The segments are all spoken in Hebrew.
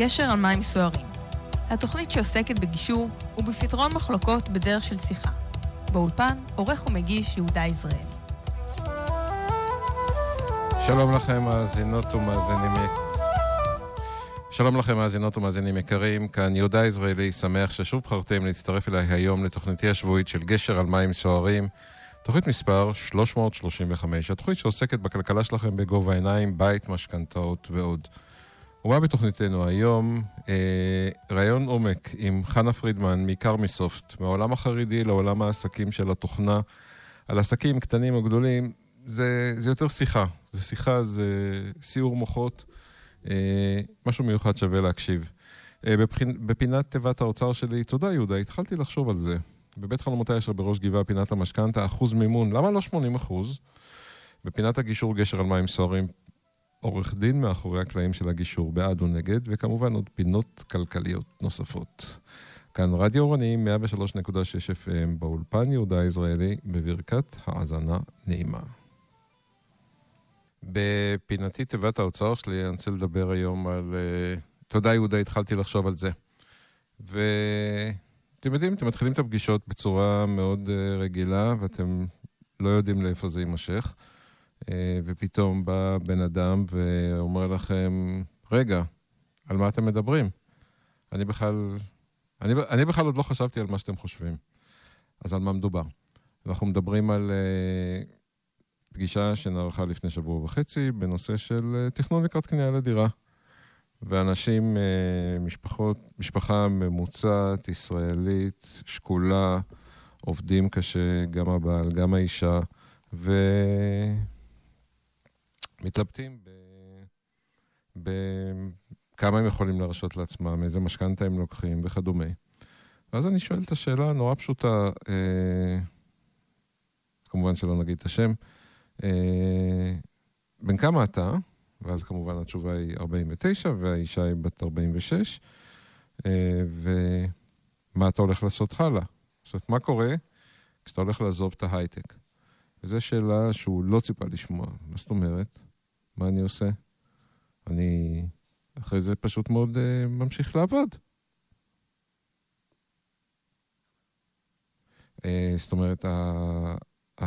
גשר על מים סוערים. התוכנית שעוסקת בגישור ובפתרון מחלוקות בדרך של שיחה. באולפן, עורך ומגיש יהודה יזרעאלי. שלום לכם, מאזינות ומאזינים שלום לכם, מאזינות ומאזינים יקרים, כאן יהודה יזרעאלי, שמח ששוב בחרתם להצטרף אליי היום לתוכניתי השבועית של גשר על מים סוערים. תוכנית מספר 335, התוכנית שעוסקת בכלכלה שלכם בגובה העיניים, בית, משכנתאות ועוד. ומה בתוכניתנו היום? אה, ראיון עומק עם חנה פרידמן מקרמיסופט, מהעולם החרדי לעולם העסקים של התוכנה, על עסקים קטנים או גדולים, זה, זה יותר שיחה. זה שיחה, זה סיעור מוחות, אה, משהו מיוחד שווה להקשיב. אה, בבחין, בפינת תיבת האוצר שלי, תודה יהודה, התחלתי לחשוב על זה. בבית חלומותיי אשר בראש גבעה, פינת המשכנתה, אחוז מימון, למה לא 80 אחוז? בפינת הגישור גשר על מים סוערים, עורך דין מאחורי הקלעים של הגישור, בעד ונגד, וכמובן עוד פינות כלכליות נוספות. כאן רדיו אורני, 103.6 FM, באולפן יהודה הישראלי, בברכת האזנה נעימה. בפינתי תיבת האוצר שלי, אני רוצה לדבר היום על... Uh, תודה יהודה, התחלתי לחשוב על זה. ואתם יודעים, אתם מתחילים את הפגישות בצורה מאוד uh, רגילה, ואתם לא יודעים לאיפה זה יימשך. אה, ופתאום בא בן אדם ואומר לכם, רגע, על מה אתם מדברים? אני בכלל, אני, אני בכלל עוד לא חשבתי על מה שאתם חושבים. אז על מה מדובר? אנחנו מדברים על uh, פגישה שנערכה לפני שבוע וחצי בנושא של uh, תכנון לקראת קנייה לדירה. ואנשים, uh, משפחות, משפחה ממוצעת, ישראלית, שקולה, עובדים קשה, גם הבעל, גם האישה, ו... מתלבטים בכמה הם יכולים להרשות לעצמם, איזה משכנתה הם לוקחים וכדומה. ואז אני שואל את השאלה הנורא פשוטה, אה, כמובן שלא נגיד את השם, אה, בן כמה אתה? ואז כמובן התשובה היא 49 והאישה היא בת 46, אה, ומה אתה הולך לעשות הלאה? זאת אומרת, מה קורה כשאתה הולך לעזוב את ההייטק? וזו שאלה שהוא לא ציפה לשמוע. מה זאת אומרת? מה אני עושה? אני אחרי זה פשוט מאוד uh, ממשיך לעבוד. Uh, זאת אומרת, ה, ה,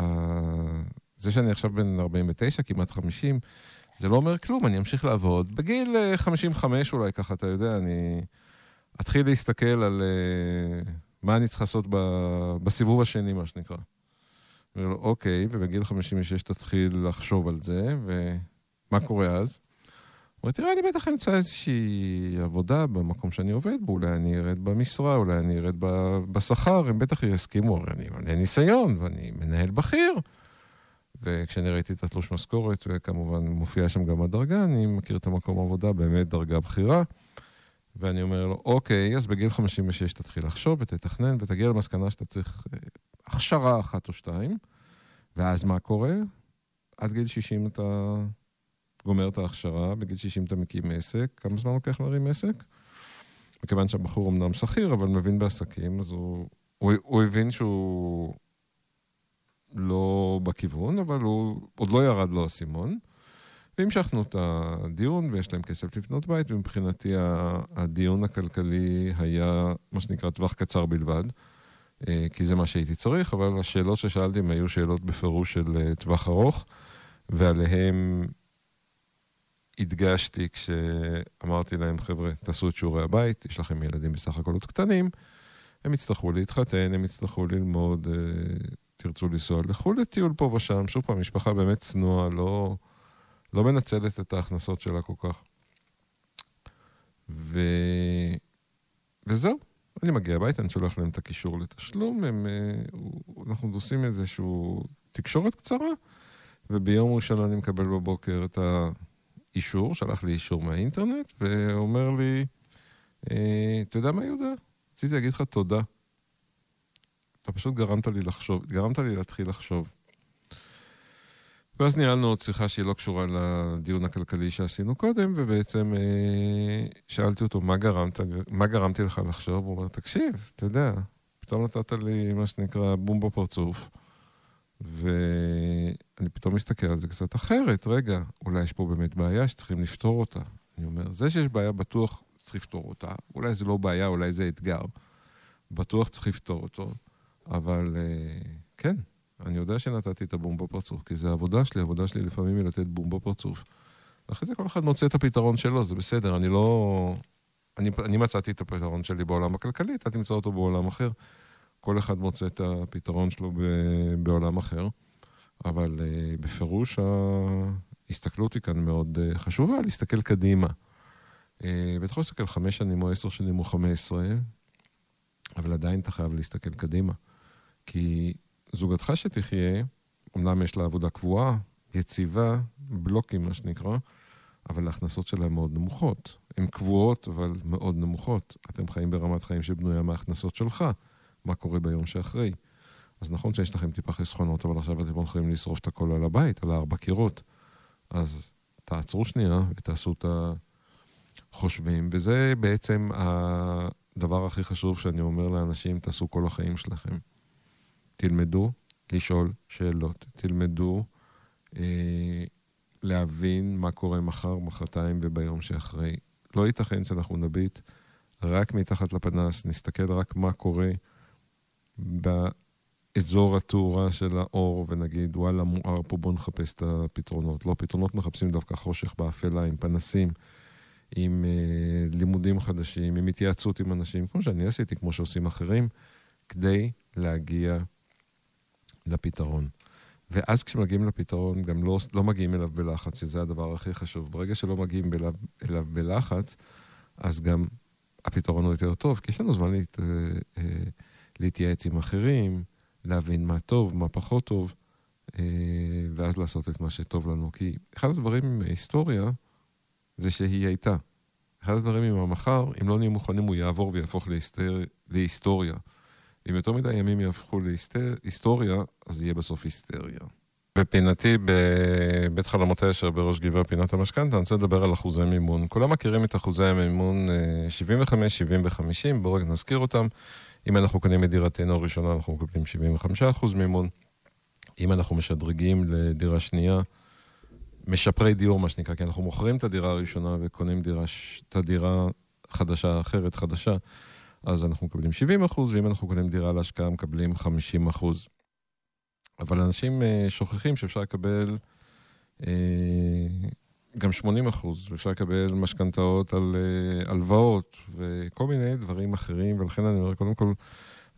זה שאני עכשיו בן 49, כמעט 50, זה לא אומר כלום, אני אמשיך לעבוד. בגיל 55 אה, אולי ככה, אתה יודע, אני אתחיל להסתכל על uh, מה אני צריך לעשות ב, בסיבוב השני, מה שנקרא. אוקיי, ובגיל 56 תתחיל לחשוב על זה, ו... מה קורה אז? הוא אומר, תראה, אני בטח אמצא איזושהי עבודה במקום שאני עובד בו, אולי אני ארד במשרה, אולי אני ארד בשכר, הם בטח יסכימו, הרי אני מלא ניסיון, ואני מנהל בכיר. וכשאני ראיתי את התלוש משכורת, וכמובן מופיעה שם גם הדרגה, אני מכיר את המקום העבודה, באמת דרגה בכירה. ואני אומר לו, אוקיי, אז בגיל 56 תתחיל לחשוב ותתכנן ותגיע למסקנה שאתה צריך אה, הכשרה אחת או שתיים, ואז מה קורה? עד גיל 60 אתה גומר את ההכשרה, בגיל 60 אתה מקים עסק, כמה זמן לוקח להרים עסק? מכיוון שהבחור אמנם שכיר, אבל מבין בעסקים, אז הוא, הוא, הוא הבין שהוא לא בכיוון, אבל הוא עוד לא ירד לו האסימון. והמשכנו את הדיון, ויש להם כסף לבנות בית, ומבחינתי הדיון הכלכלי היה מה שנקרא טווח קצר בלבד, אה, כי זה מה שהייתי צריך, אבל השאלות ששאלתי הם היו שאלות בפירוש של אה, טווח ארוך, ועליהם הדגשתי כשאמרתי להם, חבר'ה, תעשו את שיעורי הבית, יש לכם ילדים בסך הכל עוד קטנים, הם יצטרכו להתחתן, הם יצטרכו ללמוד, אה, תרצו לנסוע לחו"ל לטיול פה ושם. שוב פעם, משפחה באמת צנועה, לא, לא מנצלת את ההכנסות שלה כל כך. ו... וזהו, אני מגיע הביתה, אני שולח להם את הקישור לתשלום, הם, אה, אנחנו עושים איזושהי תקשורת קצרה, וביום ראשון אני מקבל בבוקר את ה... אישור, שלח לי אישור מהאינטרנט, ואומר לי, אה, אתה יודע מה, יהודה? רציתי להגיד לך תודה. אתה פשוט גרמת לי לחשוב, גרמת לי להתחיל לחשוב. ואז ניהלנו עוד שיחה שהיא לא קשורה לדיון הכלכלי שעשינו קודם, ובעצם אה, שאלתי אותו, מה, גרמת, מה גרמתי לך לחשוב? הוא אומר, תקשיב, אתה יודע, פתאום נתת לי מה שנקרא בום בפרצוף. ואני פתאום מסתכל על זה קצת אחרת. רגע, אולי יש פה באמת בעיה שצריכים לפתור אותה. אני אומר, זה שיש בעיה בטוח, צריך לפתור אותה. אולי זה לא בעיה, אולי זה אתגר. בטוח צריך לפתור אותו, אבל אה, כן, אני יודע שנתתי את הבום בפרצוף, כי זה העבודה שלי, העבודה שלי לפעמים היא לתת בום בפרצוף. ואחרי זה כל אחד מוצא את הפתרון שלו, זה בסדר, אני לא... אני, אני מצאתי את הפתרון שלי בעולם הכלכלי, אתה תמצא אותו בעולם אחר. כל אחד מוצא את הפתרון שלו ב, בעולם אחר, אבל uh, בפירוש ההסתכלות היא כאן מאוד uh, חשובה, להסתכל קדימה. Uh, ואתה יכול להסתכל חמש שנים או עשר שנים או חמש עשרה, אבל עדיין אתה חייב להסתכל קדימה. כי זוגתך שתחיה, אמנם יש לה עבודה קבועה, יציבה, בלוקים מה שנקרא, אבל ההכנסות שלה מאוד נמוכות. הן קבועות, אבל מאוד נמוכות. אתם חיים ברמת חיים שבנויה מההכנסות שלך. מה קורה ביום שאחרי? אז נכון שיש לכם טיפה חסכונות, אבל עכשיו אתם יכולים לשרוף את הכל על הבית, על הארבע קירות. אז תעצרו שנייה ותעשו את החושבים, וזה בעצם הדבר הכי חשוב שאני אומר לאנשים, תעשו כל החיים שלכם. תלמדו לשאול שאלות, תלמדו אה, להבין מה קורה מחר, מחרתיים וביום שאחרי. לא ייתכן שאנחנו נביט רק מתחת לפנס, נסתכל רק מה קורה באזור התאורה של האור ונגיד, וואלה, מואר פה, בואו נחפש את הפתרונות. לא, פתרונות מחפשים דווקא חושך באפלה, עם פנסים, עם אה, לימודים חדשים, עם התייעצות עם אנשים, כמו שאני עשיתי, כמו שעושים אחרים, כדי להגיע לפתרון. ואז כשמגיעים לפתרון, גם לא, לא מגיעים אליו בלחץ, שזה הדבר הכי חשוב. ברגע שלא מגיעים אליו, אליו בלחץ, אז גם הפתרון הוא יותר טוב, כי יש לנו זמן להת, אה, אה, להתייעץ עם אחרים, להבין מה טוב, מה פחות טוב, אה, ואז לעשות את מה שטוב לנו. כי אחד הדברים עם ההיסטוריה, זה שהיא הייתה. אחד הדברים עם המחר, אם לא נהיה מוכנים, הוא יעבור ויהפוך להיסטר... להיסטוריה. אם יותר מדי ימים יהפכו להיסטוריה, אז יהיה בסוף היסטריה. בפינתי, בבית חלומות אשר בראש גבעה פינת המשכנתה, אני רוצה לדבר על אחוזי מימון. כולם מכירים את אחוזי המימון 75, 70 ו-50, בואו רק נזכיר אותם. אם אנחנו קונים את דירתנו הראשונה, אנחנו מקבלים 75% מימון. אם אנחנו משדרגים לדירה שנייה, משפרי דיור, מה שנקרא, כי אנחנו מוכרים את הדירה הראשונה וקונים דירה, את הדירה חדשה, אחרת חדשה, אז אנחנו מקבלים 70 אחוז, ואם אנחנו קונים דירה להשקעה, מקבלים 50 אחוז. אבל אנשים uh, שוכחים שאפשר לקבל uh, גם 80 אחוז, ואפשר לקבל משכנתאות על uh, הלוואות וכל מיני דברים אחרים, ולכן אני אומר, קודם כל,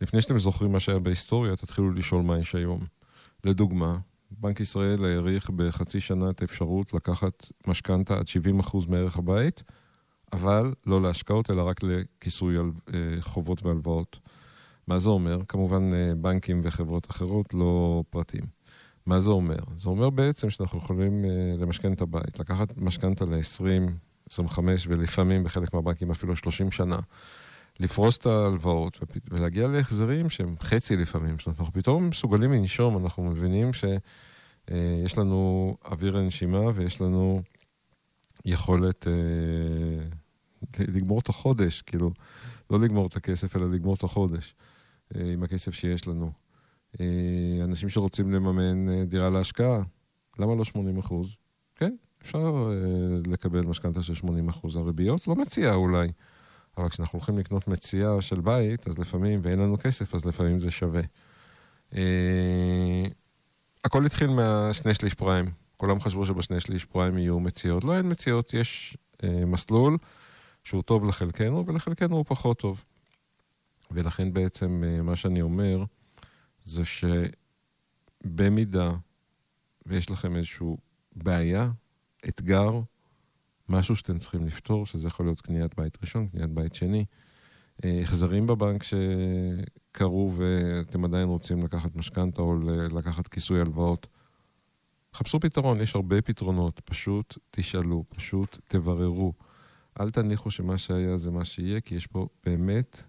לפני שאתם זוכרים מה שהיה בהיסטוריה, תתחילו לשאול מה יש היום. לדוגמה, בנק ישראל העריך בחצי שנה את האפשרות לקחת משכנתה עד 70 אחוז מערך הבית, אבל לא להשקעות, אלא רק לכיסוי על אה, חובות והלוואות. מה זה אומר? כמובן אה, בנקים וחברות אחרות, לא פרטים. מה זה אומר? זה אומר בעצם שאנחנו יכולים אה, למשכן את הבית, לקחת משכנתה ל-20, 25 ולפעמים בחלק מהבנקים אפילו 30 שנה, לפרוס את ההלוואות ולהגיע להחזרים שהם חצי לפעמים. זאת אומרת, אנחנו פתאום מסוגלים לנשום, אנחנו מבינים שיש לנו אוויר לנשימה ויש לנו יכולת אה, לגמור את החודש, כאילו, לא לגמור את הכסף, אלא לגמור את החודש אה, עם הכסף שיש לנו. אה, אנשים שרוצים לממן אה, דירה להשקעה, למה לא 80 אחוז? כן, אפשר אה, לקבל משכנתה של 80 אחוז. הריביות לא מציעה אולי, אבל כשאנחנו הולכים לקנות מציאה של בית, אז לפעמים, ואין לנו כסף, אז לפעמים זה שווה. הכל התחיל מהשני שליש פריים. כולם חשבו שבשני שליש פריים יהיו מציאות. לא, אין מציאות, יש אה, מסלול שהוא טוב לחלקנו, ולחלקנו הוא פחות טוב. ולכן בעצם אה, מה שאני אומר, זה שבמידה ויש לכם איזושהי בעיה, אתגר, משהו שאתם צריכים לפתור, שזה יכול להיות קניית בית ראשון, קניית בית שני, אה, החזרים בבנק שקרו ואתם עדיין רוצים לקחת משכנתה או לקחת כיסוי הלוואות, חפשו פתרון, יש הרבה פתרונות, פשוט תשאלו, פשוט תבררו. אל תניחו שמה שהיה זה מה שיהיה, כי יש פה באמת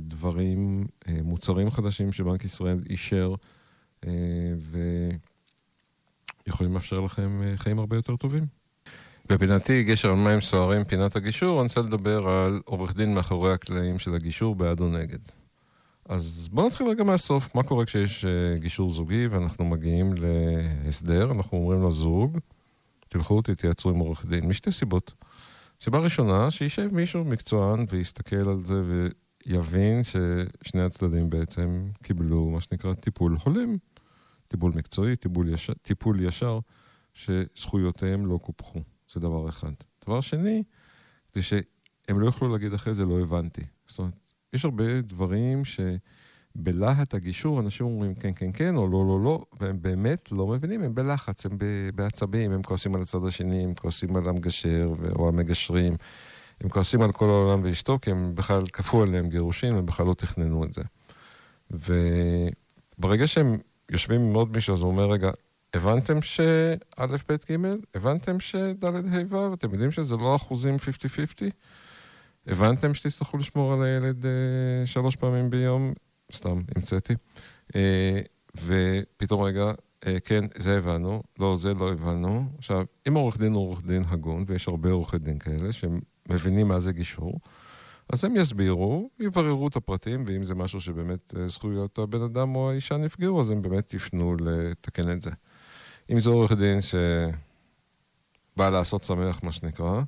דברים, אה, מוצרים חדשים שבנק ישראל אישר, אה, ויכולים לאפשר לכם אה, חיים הרבה יותר טובים. בפינתי גשר על מים סוערים, פינת הגישור, אני רוצה לדבר על עורך דין מאחורי הקלעים של הגישור בעד או נגד. אז בואו נתחיל רגע מהסוף. מה קורה כשיש גישור זוגי ואנחנו מגיעים להסדר? אנחנו אומרים לזוג, תלכו, תתייעצו עם עורך דין, משתי סיבות. סיבה ראשונה, שישב מישהו מקצוען ויסתכל על זה ויבין ששני הצדדים בעצם קיבלו מה שנקרא טיפול הולם, טיפול מקצועי, טיפול ישר, טיפול ישר שזכויותיהם לא קופחו. זה דבר אחד. דבר שני, זה שהם לא יוכלו להגיד אחרי זה, לא הבנתי. זאת אומרת, יש הרבה דברים שבלהט הגישור אנשים אומרים כן, כן, כן, או לא, לא, לא, והם באמת לא מבינים, הם בלחץ, הם בעצבים, הם כועסים על הצד השני, הם כועסים על המגשר או המגשרים, הם כועסים על כל העולם ואשתו, כי הם בכלל כפו עליהם גירושים, הם בכלל לא תכננו את זה. וברגע שהם יושבים עם עוד מישהו, אז הוא אומר, רגע, הבנתם שא', ב', ג', הבנתם שד', ה', ו', אתם יודעים שזה לא אחוזים 50-50? הבנתם שתצטרכו לשמור על הילד אה, שלוש פעמים ביום? סתם, המצאתי. אה, ופתאום רגע, אה, כן, זה הבנו, לא, זה לא הבנו. עכשיו, אם עורך דין הוא עורך דין הגון, ויש הרבה עורכי דין כאלה שמבינים מה זה גישור, אז הם יסבירו, יבררו את הפרטים, ואם זה משהו שבאמת אה, זכויות הבן אדם או האישה נפגעו, אז הם באמת יפנו לתקן את זה. אם זה עורך דין שבא לעשות שמח, מה שנקרא,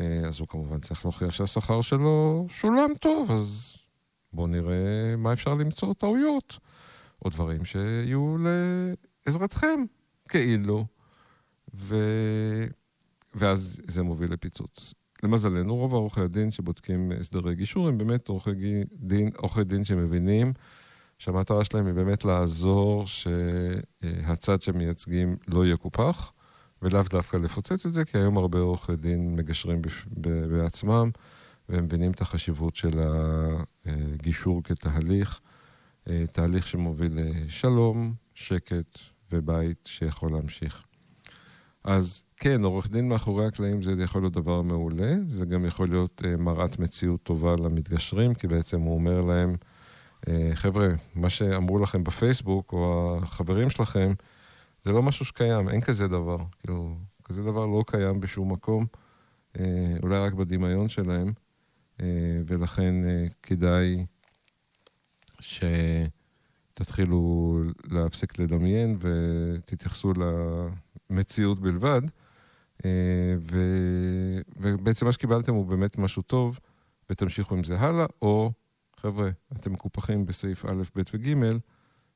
אה, אז הוא כמובן צריך להוכיח שהשכר שלו שולם טוב, אז בואו נראה מה אפשר למצוא טעויות, או דברים שיהיו לעזרתכם, כאילו. ו... ואז זה מוביל לפיצוץ. למזלנו, רוב עורכי הדין שבודקים הסדרי גישור הם באמת עורכי דין, עורכי דין שמבינים שהמטרה שלהם היא באמת לעזור שהצד שמייצגים לא יקופח, ולאו דווקא לפוצץ את זה, כי היום הרבה עורכי דין מגשרים בעצמם, והם מבינים את החשיבות של הגישור כתהליך, תהליך שמוביל לשלום, שקט ובית שיכול להמשיך. אז כן, עורך דין מאחורי הקלעים זה יכול להיות דבר מעולה, זה גם יכול להיות מראת מציאות טובה למתגשרים, כי בעצם הוא אומר להם, אה, חבר'ה, מה שאמרו לכם בפייסבוק, או החברים שלכם, זה לא משהו שקיים, אין כזה דבר. כאילו, כזה דבר לא קיים בשום מקום, אה, אולי רק בדמיון שלהם, אה, ולכן כדאי שתתחילו להפסיק לדמיין ותתייחסו למציאות בלבד. ו... ובעצם מה שקיבלתם הוא באמת משהו טוב, ותמשיכו עם זה הלאה, או חבר'ה, אתם מקופחים בסעיף א', ב' וג',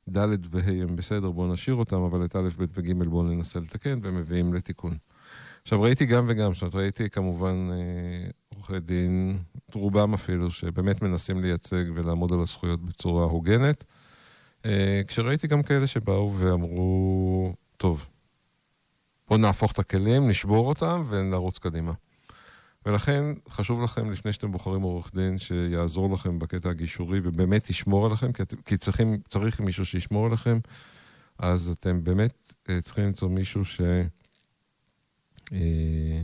ד' וה' הם בסדר, בואו נשאיר אותם, אבל את א', ב' וג' בואו ננסה לתקן, והם מביאים לתיקון. עכשיו, ראיתי גם וגם, זאת אומרת, ראיתי כמובן אה, עורכי דין, רובם אפילו, שבאמת מנסים לייצג ולעמוד על הזכויות בצורה הוגנת. אה, כשראיתי גם כאלה שבאו ואמרו, טוב, בואו נהפוך את הכלים, נשבור אותם ונרוץ קדימה. ולכן חשוב לכם, לפני שאתם בוחרים עורך דין, שיעזור לכם בקטע הגישורי ובאמת ישמור עליכם, כי, כי צריכים, צריך מישהו שישמור עליכם, אז אתם באמת אה, צריכים למצוא מישהו ש... אה,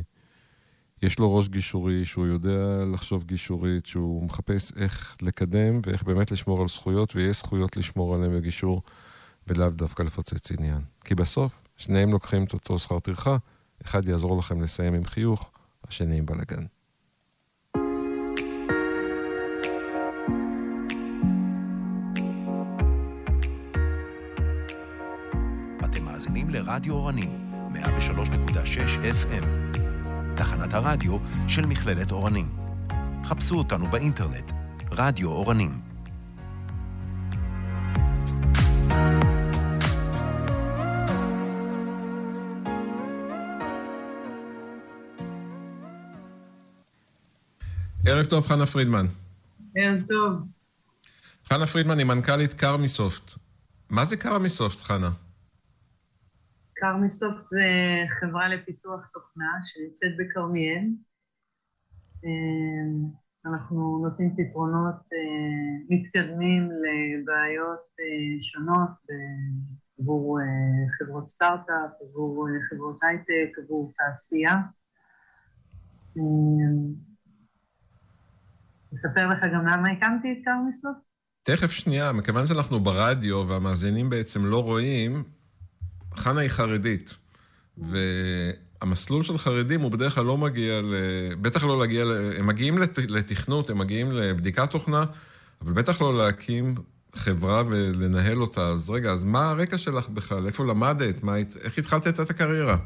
יש לו ראש גישורי, שהוא יודע לחשוב גישורית, שהוא מחפש איך לקדם ואיך באמת לשמור על זכויות, ויש זכויות לשמור עליהן בגישור, ולאו דווקא לפוצץ עניין. כי בסוף, שניהם לוקחים את אותו שכר טרחה, אחד יעזור לכם לסיים עם חיוך, השני עם בלאגן. מאזינים אורנים, 103.6 FM, תחנת הרדיו של מכללת אורנים. חפשו אותנו באינטרנט, רדיו אורנים. ערב טוב, חנה פרידמן. ערב טוב. חנה פרידמן היא מנכ"לית קרמיסופט. מה זה קרמיסופט, חנה? קרמיסופט זה חברה לפיתוח תוכנה שנמצאת בכרמיאל. אה, אנחנו נותנים פתרונות אה, מתקדמים לבעיות אה, שונות עבור חברות סטארט-אפ, עבור חברות הייטק, עבור תעשייה. אספר לך גם למה הקמתי את קרמיסופט? תכף שנייה, מכיוון שאנחנו ברדיו והמאזינים בעצם לא רואים, חנה היא חרדית. והמסלול של חרדים הוא בדרך כלל לא מגיע ל... בטח לא להגיע ל... הם מגיעים לת... לתכנות, הם מגיעים לבדיקת תוכנה, אבל בטח לא להקים חברה ולנהל אותה. אז רגע, אז מה הרקע שלך בכלל? איפה למדת? מה... איך התחלת את הקריירה?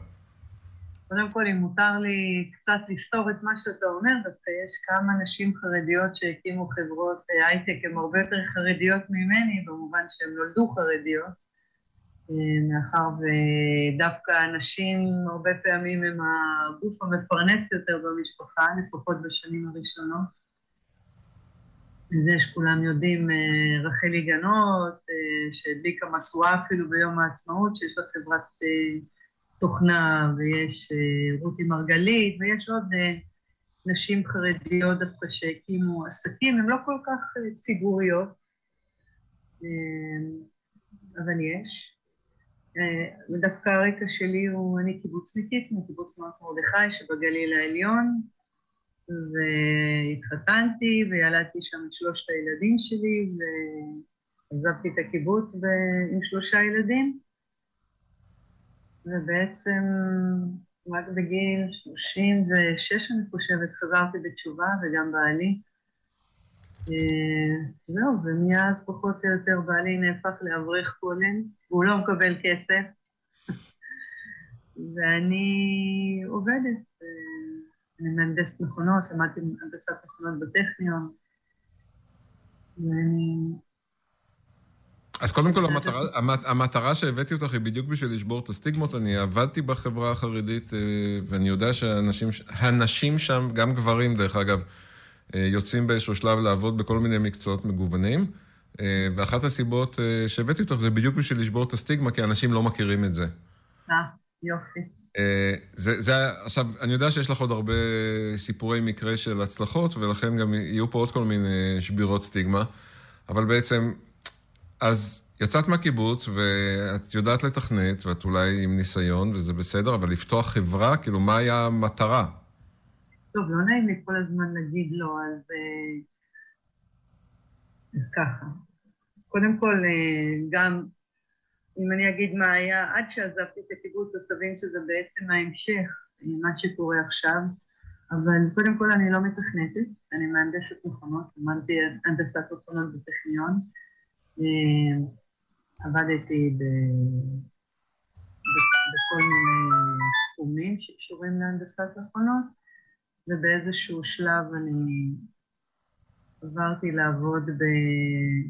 קודם כל, אם מותר לי קצת לסתור את מה שאתה אומר, דווקא יש כמה נשים חרדיות שהקימו חברות אה, הייטק, הן הרבה יותר חרדיות ממני, במובן שהן נולדו חרדיות, אה, מאחר ודווקא הנשים הרבה פעמים הם הגוף המפרנס יותר במשפחה, לפחות בשנים הראשונות. זה שכולם יודעים, אה, רחלי גנות, שהדליקה משואה אפילו ביום העצמאות, שיש לה חברת... תוכנה, ויש uh, רותי מרגלית, ויש עוד uh, נשים חרדיות דווקא שהקימו עסקים, הן לא כל כך uh, ציבוריות, אבל יש. ודווקא הרקע שלי הוא, אני קיבוצניקית מקיבוץ נאות מרדכי שבגליל העליון, והתחתנתי וילדתי שם את שלושת הילדים שלי, ועזבתי את הקיבוץ עם שלושה ילדים. ובעצם רק בגיל 36, אני חושבת, חזרתי בתשובה, וגם בעלי. אה, זהו, ומאז פחות או יותר בעלי נהפך לאברך כהן, והוא לא מקבל כסף, ואני עובדת. אה, אני מהנדסת מכונות, למדתי הנדסת מכונות בטכניון, ואני אז קודם כל, המטרה, המטרה שהבאתי אותך היא בדיוק בשביל לשבור את הסטיגמות. אני עבדתי בחברה החרדית, אה, ואני יודע שהנשים שם, גם גברים דרך אגב, אה, יוצאים באיזשהו שלב לעבוד בכל מיני מקצועות מגוונים. אה, ואחת הסיבות שהבאתי אותך זה בדיוק בשביל לשבור את הסטיגמה, כי אנשים לא מכירים את זה. אה, יופי. זה, זה, עכשיו, אני יודע שיש לך עוד הרבה סיפורי מקרה של הצלחות, ולכן גם יהיו פה עוד כל מיני שבירות סטיגמה, אבל בעצם אז יצאת מהקיבוץ, ואת יודעת לתכנת, ואת אולי עם ניסיון, וזה בסדר, אבל לפתוח חברה, כאילו, מה היה המטרה? טוב, לא נעים לי כל הזמן להגיד לא, אז... אה, אז ככה. קודם כל, אה, גם אם אני אגיד מה היה עד שעזבתי את הקיבוץ, אז תבין שזה בעצם ההמשך, מה שקורה עכשיו. אבל קודם כל אני לא מתכנתת, אני מהנדסת מכונות, למדתי הנדסת מכונות בטכניון. אה, עבדתי ב... בכל מיני תחומים שקשורים להנדסת מכונות, ובאיזשהו שלב אני עברתי לעבוד ב...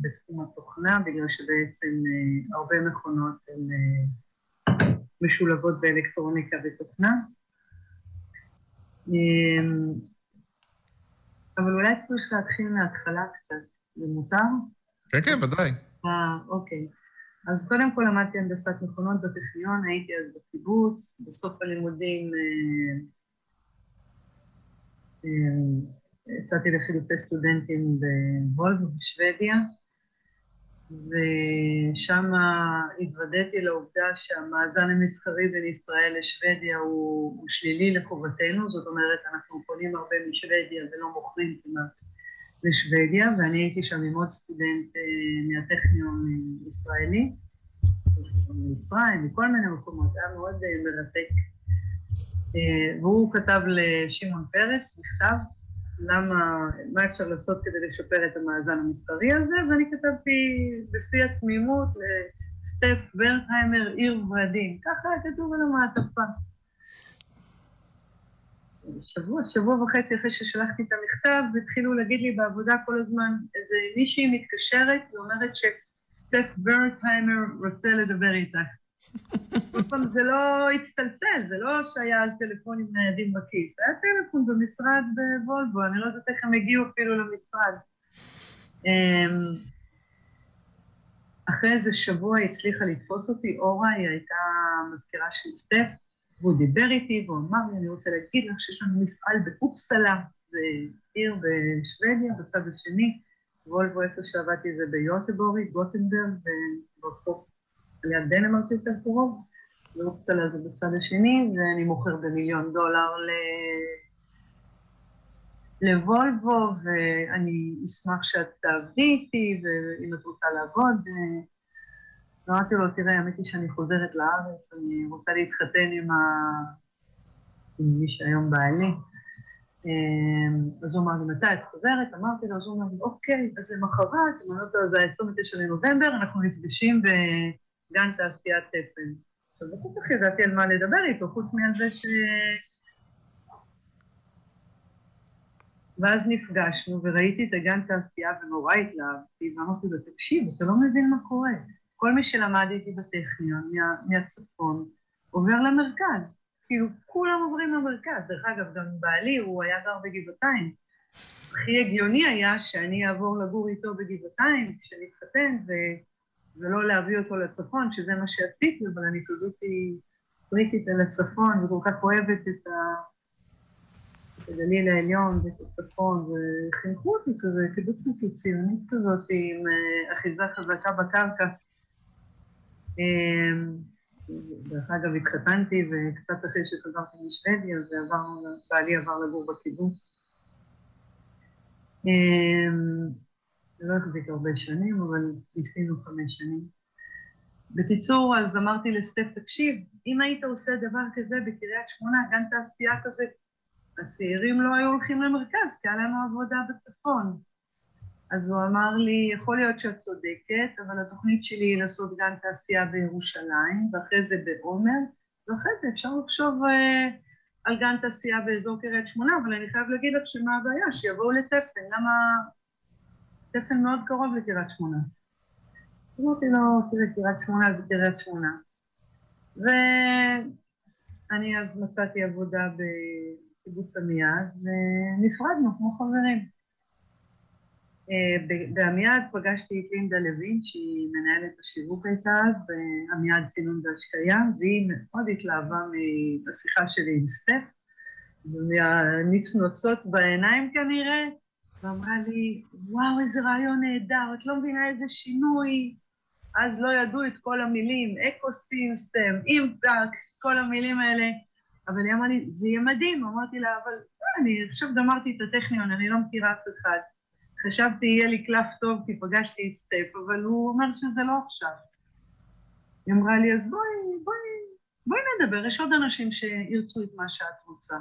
בתחום התוכנה, בגלל שבעצם אה, הרבה מכונות הן אה, משולבות באלקטרוניקה ותוכנה. אבל אולי צריך להתחיל מההתחלה קצת, זה מותר? כן, כן, ודאי. אה, אוקיי. אז קודם כל למדתי הנדסת מכונות בטכניון, הייתי אז בקיבוץ, בסוף הלימודים אה, אה, יצאתי לחילופי סטודנטים בוולבו בשוודיה, ושם התוודעתי לעובדה שהמאזן המסחרי בין ישראל לשוודיה הוא, הוא שלילי לחובתנו, זאת אומרת, אנחנו קונים הרבה משוודיה ולא מוכרים כמעט לשוודיה, ואני הייתי שם עם עוד סטודנט אה, מהטכניון אה, ישראלי, ממצרים, מכל מיני מקומות, היה מאוד אה, מרתק. והוא כתב לשמעון פרס מכתב, למה, מה אפשר לעשות כדי לשפר את המאזן המסחרי הזה, ואני כתבתי בשיא התמימות לסטף ורטהיימר, עיר ורדים, ככה כתוב על המעטפה. שבוע, שבוע וחצי אחרי ששלחתי את המכתב, התחילו להגיד לי בעבודה כל הזמן, איזה מישהי מתקשרת ואומרת שסטף ברטהיימר רוצה לדבר איתך. כל פעם זה לא הצטלצל, זה לא שהיה אז טלפונים ניידים בכיס, היה טלפון במשרד בוולבו, אני לא יודעת איך הם הגיעו אפילו למשרד. אמ, אחרי איזה שבוע היא הצליחה לתפוס אותי, אורה, היא הייתה מזכירה של סטף, והוא דיבר איתי והוא אמר לי, אני רוצה להגיד לך שיש לנו מפעל באופסלה, זה עיר בשוודיה, בצד השני, וולבו איפה שעבדתי זה ביוטבורי, גוטנברג, וברחוב ליד דנמרק יותר קרוב, ואופסלה זה בצד השני, ואני מוכר במיליון דולר ל... לוולבו, ואני אשמח שאת תעבדי איתי, ואם את רוצה לעבוד, אמרתי לו, תראה, האמת היא שאני חוזרת לארץ, אני רוצה להתחתן עם, ה... עם מי שהיום בעלי. אמ, אז הוא אמר לי, מתי את חוזרת? אמרתי לו, אז הוא אמר לי, אוקיי, אז למחרת, אם אני לא טועה, זה ה-29 לנובמבר, אנחנו נפגשים בגן תעשיית תפן. עכשיו, לא כל כך ידעתי על מה לדבר איתו, חוץ מעל זה ש... ואז נפגשנו וראיתי את הגן תעשייה ונורא התלהבתי, ואמרתי לו, תקשיב, אתה לא מבין מה קורה. כל מי שלמד איתי בטכניון, מה, מהצפון, עובר למרכז. כאילו, כולם עוברים למרכז. דרך אגב, גם בעלי, הוא היה גר בגבעתיים. הכי הגיוני היה שאני אעבור לגור איתו בגבעתיים כשנתחתן, ו... ולא להביא אותו לצפון, שזה מה שעשיתי, אבל אני כזאת פריטית על הצפון, וכל כך אוהבת את, ה... את הגליל העליון ואת הצפון, וחינכו אותי כזה, קיבוצניקית ציונית כזאת, עם אה, אחיזה חזקה בקרקע. אמ, דרך אגב, התחתנתי, וקצת אחרי שחזרתי משוודיה, ועברנו, בעלי עבר לגור בקיבוץ. אמ, לא החזיק הרבה שנים, אבל ניסינו חמש שנים. בקיצור, אז אמרתי לסטף, תקשיב, אם היית עושה דבר כזה בקריית שמונה, גן תעשייה כזה, הצעירים לא היו הולכים למרכז, כי היה לנו עבודה בצפון. אז הוא אמר לי, יכול להיות שאת צודקת, אבל התוכנית שלי היא לעשות גן תעשייה בירושלים, ואחרי זה בעומר, ואחרי זה אפשר לחשוב אה, על גן תעשייה באזור קריית שמונה, אבל אני חייב להגיד לך שמה הבעיה, שיבואו לתפן, למה... תפן מאוד קרוב לקריית שמונה. אמרתי לו, תראה, קריית שמונה זה קריית שמונה. ואני אז מצאתי עבודה בקיבוץ עמיעד, ונפרדנו כמו חברים. בעמיעד פגשתי את לינדה לוין, שהיא מנהלת השיווק הייתה אז, בעמיעד סינון והשקיה, והיא מאוד התלהבה מהשיחה שלי עם סטף, ומהנצנוצות בעיניים כנראה, ואמרה לי, וואו, איזה רעיון נהדר, את לא מבינה איזה שינוי. אז לא ידעו את כל המילים, ecosystem, impact, כל המילים האלה. אבל היא אמרה לי, זה יהיה מדהים. אמרתי לה, אבל לא, אני עכשיו גמרתי את הטכניון, אני לא מכירה אף אחד. חשבתי יהיה לי קלף טוב כי פגשתי את סטף, אבל הוא אומר שזה לא עכשיו. היא אמרה לי, אז בואי, בואי, בואי נדבר, יש עוד אנשים שירצו את מה שאת רוצה.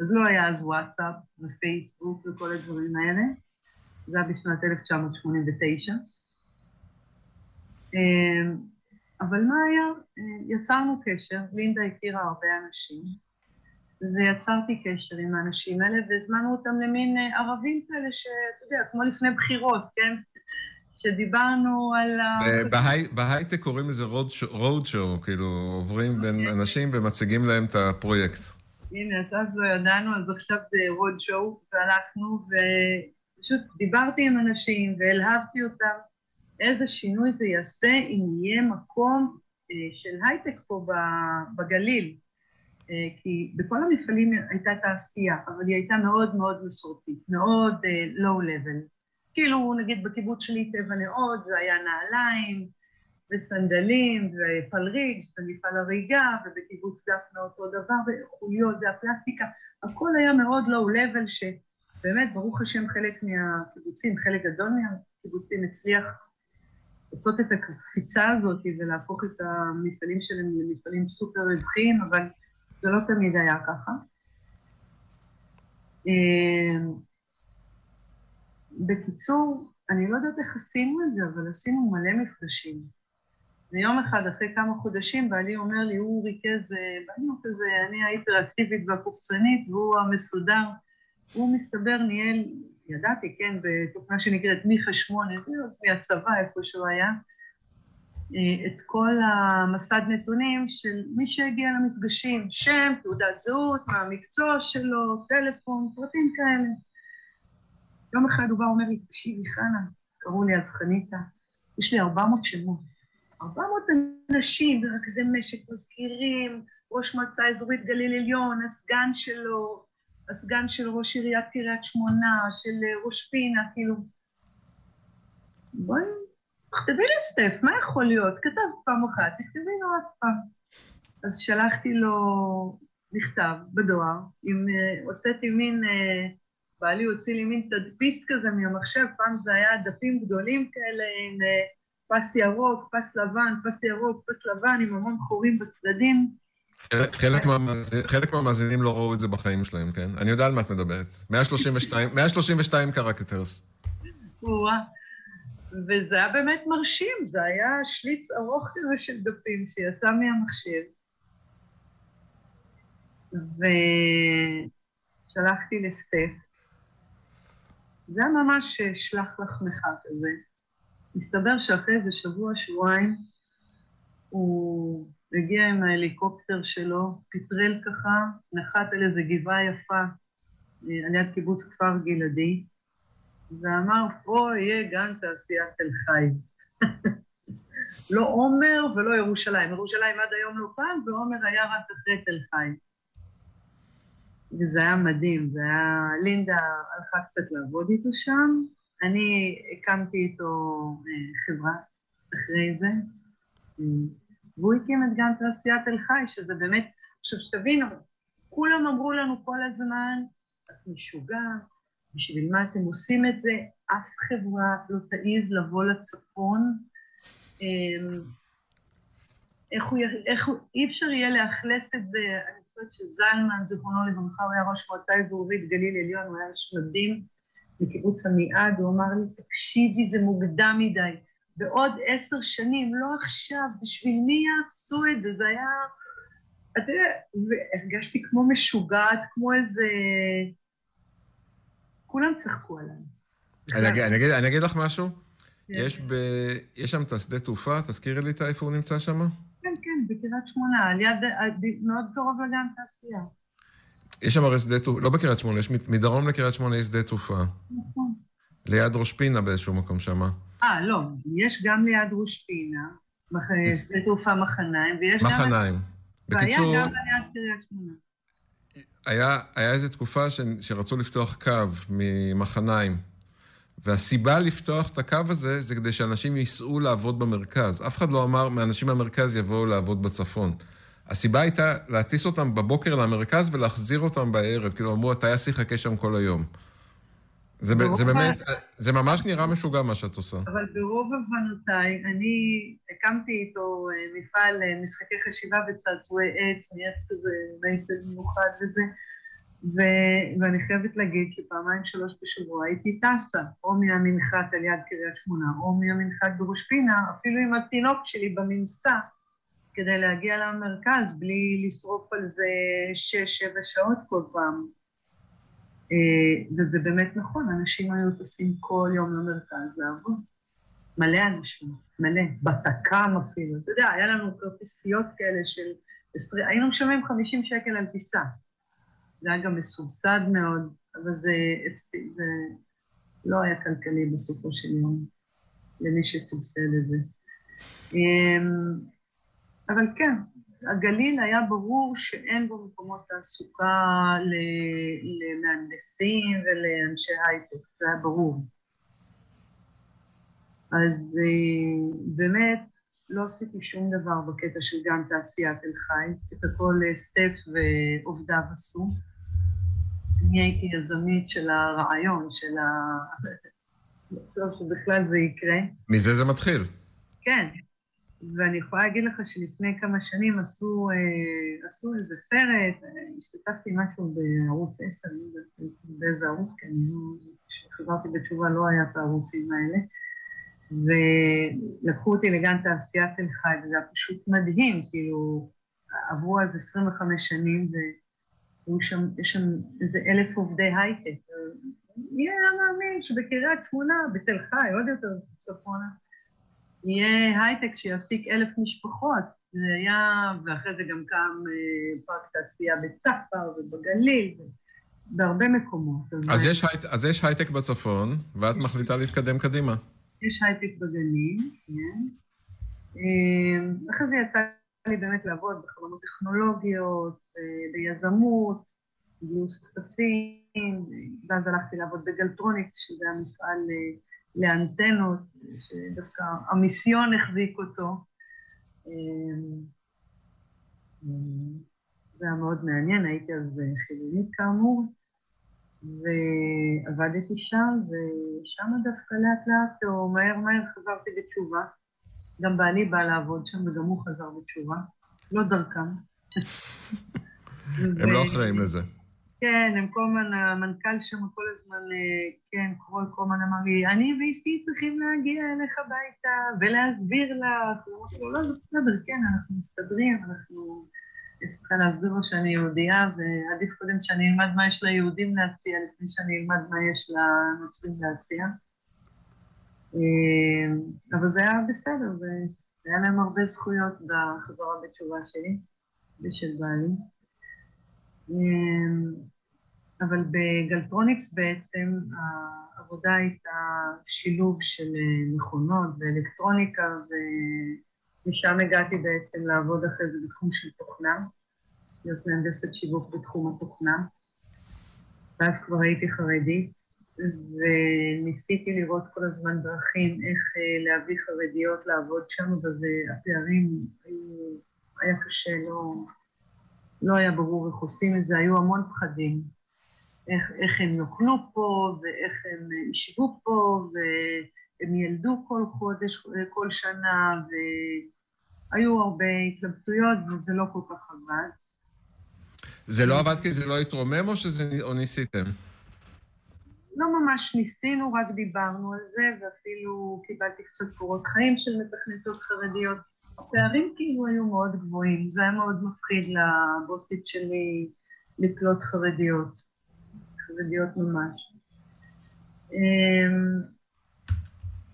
אז לא היה אז וואטסאפ ופייסבוק וכל הדברים האלה. זה היה בשנת 1989. אמ, אבל מה היה? אה, יצרנו קשר, לינדה הכירה הרבה אנשים, ויצרתי קשר עם האנשים האלה, והזמנו אותם למין אה, ערבים כאלה, שאתה יודע, כמו לפני בחירות, כן? שדיברנו על ה... בהייטק קוראים לזה רוד שואו, כאילו עוברים בין אוקיי. אנשים ומציגים להם את הפרויקט. הנה, אז אז לא ידענו, אז עכשיו זה רוד שואו, והלכנו, ופשוט דיברתי עם אנשים והלהבתי אותם איזה שינוי זה יעשה אם יהיה מקום אה, של הייטק פה בגליל. אה, כי בכל המפעלים הייתה תעשייה, אבל היא הייתה מאוד מאוד מסורתית, מאוד לואו uh, לבל. כאילו, נגיד בקיבוץ שלי טבע נאות, זה היה נעליים, וסנדלים, ופלריג, ומפעל הריגה, ובקיבוץ דפנה אותו דבר, וחוליות, זה הפלסטיקה, הכל היה מאוד לואו לבל, שבאמת, ברוך השם, חלק מהקיבוצים, חלק גדול מהקיבוצים הצליח לעשות את הקפיצה הזאת ולהפוך את המפעלים שלהם למפעלים סופר רווחיים, אבל זה לא תמיד היה ככה. אמ, בקיצור, אני לא יודעת איך עשינו את זה, אבל עשינו מלא מפגשים. ויום אחד, אחרי כמה חודשים, בעלי אומר לי, הוא ריכז, הוא כזה, אני ההיפראקטיבית והקופצנית, והוא המסודר. הוא מסתבר ניהל, ידעתי, כן, בתוכנה שנקראת מיכה שמונה, מהצבא, איפה שהוא היה, את כל המסד נתונים של מי שהגיע למפגשים, שם, תעודת זהות, מה המקצוע שלו, טלפון, פרטים כאלה. יום אחד הוא בא ואומר לי, תקשיבי, חנה, קראו לי אז חניתה, יש לי 400 שמות. 400 אנשים, ורכזי משק, מזכירים, ראש מועצה אזורית גליל עליון, הסגן שלו, הסגן של ראש עיריית קריית שמונה, של ראש פינה, כאילו... בואי תכתבי לי סטף, מה יכול להיות? כתב פעם אחת, תכתבי לו עוד פעם. אז שלחתי לו מכתב בדואר, עם, אה, הוצאתי מין, אה, בעלי הוציא לי מין תדפיס כזה מהמחשב, פעם זה היה דפים גדולים כאלה עם אה, פס ירוק, פס לבן, פס ירוק, פס לבן, עם המון חורים בצדדים. חלק, חלק מהמאזינים לא ראו את זה בחיים שלהם, כן? אני יודע על מה את מדברת. 132, 132 קרקטרס. וזה היה באמת מרשים, זה היה שליץ ארוך כזה של דפים שיצא מהמחשב. ושלחתי לסטף. זה היה ממש שלח לחמך כזה. מסתבר שאחרי איזה שבוע, שבועיים, הוא הגיע עם ההליקופטר שלו, פטרל ככה, נחת על איזה גבעה יפה אה, על יד קיבוץ כפר גלעדי, ואמר, פה יהיה גן תעשיית תל חי. לא עומר ולא ירושלים. ירושלים עד היום לא פעם, ועומר היה רק אחרי תל חי. וזה היה מדהים, זה היה... לינדה הלכה קצת לעבוד איתו שם, אני הקמתי איתו אה, חברה אחרי זה, והוא הקים את גן תעשיית תל חי, שזה באמת... עכשיו, שתבינו, כולם אמרו לנו כל הזמן, את משוגעת, בשביל מה אתם עושים את זה? אף חברה לא תעז לבוא לצפון. אמ, איך הוא, איך הוא, אי אפשר יהיה לאכלס את זה, אני חושבת שזלמן, זיכרונו לברכה, הוא היה ראש מועצה אזורית גליל עליון, הוא היה איש מדהים מקיבוץ עמיעד, הוא אמר לי, תקשיבי, זה מוקדם מדי. בעוד עשר שנים, לא עכשיו, בשביל מי יעשו את זה? זה היה... אתה יודע, והרגשתי כמו משוגעת, כמו איזה... כולם צחקו עליי. אני אגיד, אני, אגיד, אני אגיד לך משהו. כן. יש, ב, יש שם את השדה תעופה, תזכירי לי את איפה הוא נמצא שם? כן, כן, בקריית שמונה, על יד, מאוד קרוב לגן תעשייה. יש שם הרי שדה תעופה, לא בקריית שמונה, יש מדרום לקריית שמונה יש שדה תעופה. נכון. ליד ראש פינה באיזשהו מקום שם. אה, לא, יש גם ליד ראש פינה, שדה תעופה מחניים, ויש מחניים. גם... מחניים. בקיצור... והיה גם ליד קריית שמונה. היה, היה איזו תקופה ש, שרצו לפתוח קו ממחניים, והסיבה לפתוח את הקו הזה, זה כדי שאנשים ייסעו לעבוד במרכז. אף אחד לא אמר, מאנשים מהמרכז יבואו לעבוד בצפון. הסיבה הייתה להטיס אותם בבוקר למרכז ולהחזיר אותם בערב. כאילו, אמרו, הטייס יחכה שם כל היום. זה, זה באמת, זה ממש נראה משוגע מה שאת עושה. אבל ברוב הבנותיי, אני הקמתי איתו אה, מפעל אה, משחקי חשיבה וצעצועי עץ, מעץ כזה מייצל מיוחד וזה, ו, ואני חייבת להגיד שפעמיים שלוש בשבוע הייתי טסה, או מהמנחת על יד קריית שמונה, או מהמנחת בראש פינה, אפילו עם התינוק שלי במנסה, כדי להגיע למרכז בלי לשרוף על זה שש-שבע שעות כל פעם. אה, וזה באמת נכון, אנשים היו טסים כל יום למרכז לעבוד. מלא אנשים, מלא, בתק"ם אפילו. אתה יודע, היה לנו כרטיסיות כאלה של... עשרי, היינו משלמים 50 שקל על טיסה. זה היה גם מסובסד מאוד, אבל זה, זה לא היה כלכלי בסופו של יום, למי שסובסד את זה. אמ, אבל כן, הגליל היה ברור שאין בו מקומות תעסוקה למהנדסים ולאנשי הייטק, זה היה ברור. אז אה, באמת לא עשיתי שום דבר בקטע של גן תעשייה תל חי, את הכל אה, סטף ועובדיו עשו. אני הייתי יזמית של הרעיון, של ה... לא שבכלל זה יקרה. מזה זה מתחיל. כן, ואני יכולה להגיד לך שלפני כמה שנים עשו, אה, עשו איזה סרט, השתתפתי משהו בערוץ 10, אני לא יודעת באיזה ערוץ, כי אני לא... כשחזרתי בתשובה לא היה את הערוצים האלה, ולקחו אותי לגן תעשיית תל חי, וזה היה פשוט מדהים, כאילו, עברו אז 25 שנים, ויש שם, שם איזה אלף עובדי הייטק. מי היה מאמין שבקריית שמונה, בתל חי, עוד יותר צפונה, יהיה הייטק שיעסיק אלף משפחות. זה היה, ואחרי זה גם קם אה, פארק תעשייה בצח"ר ובגליל, בהרבה מקומות. אז, יש, היי, אז יש הייטק בצפון, ואת מחליטה להתקדם קדימה. יש הייטק בגליל, כן. אה, אחרי זה יצא לי באמת לעבוד בחברות טכנולוגיות, אה, ביזמות, גיוס כספים, ואז הלכתי לעבוד בגלטרוניקס, שזה המפעל... לאנטנות, שדווקא המיסיון החזיק אותו. אמ, זה היה מאוד מעניין, הייתי אז חילונית כאמור, ועבדתי שם, ושם דווקא לאט לאט, או מהר מהר חזרתי בתשובה. גם בעלי בא לעבוד שם, וגם הוא חזר בתשובה. לא דרכם. הם לא אחראים לזה. כן, הם כל הזמן, המנכ"ל שם כל הזמן... הזמן, אה, כן, קרול קומן אמר לי, אני ואשתי צריכים להגיע אליך הביתה ולהסביר לך. אמרתי לו, לא, זה בסדר, כן, אנחנו מסתדרים, אנחנו... צריכה להסביר לו שאני יהודייה, ועדיף קודם שאני אלמד מה יש ליהודים להציע, לפני שאני אלמד מה יש לנוצרים להציע. אה, אבל זה היה בסדר, והיה להם הרבה זכויות בחזרה בתשובה שלי ושל בעלי. אבל בגלטרוניקס בעצם העבודה הייתה שילוב של אה, מכונות ואלקטרוניקה, ומשם הגעתי בעצם לעבוד אחרי זה בתחום של תוכנה, להיות מהנדסת שיווק בתחום התוכנה, ואז כבר הייתי חרדית, וניסיתי לראות כל הזמן דרכים איך אה, להביא חרדיות לעבוד שם, וזה, הפערים היו, היה קשה, לא, לא היה ברור איך עושים את זה, היו המון פחדים. איך, איך הם נוקנו פה, ואיך הם ישבו פה, והם ילדו כל חודש, כל שנה, והיו הרבה התלבטויות, וזה לא כל כך עבד. זה לא עבד כי זה לא התרומם, או, שזה, או ניסיתם? לא ממש ניסינו, רק דיברנו על זה, ואפילו קיבלתי קצת קורות חיים של מתכנתות חרדיות. הפערים כאילו היו מאוד גבוהים, זה היה מאוד מפחיד לבוסית שלי לקלוט חרדיות. חרדיות ממש. אמ,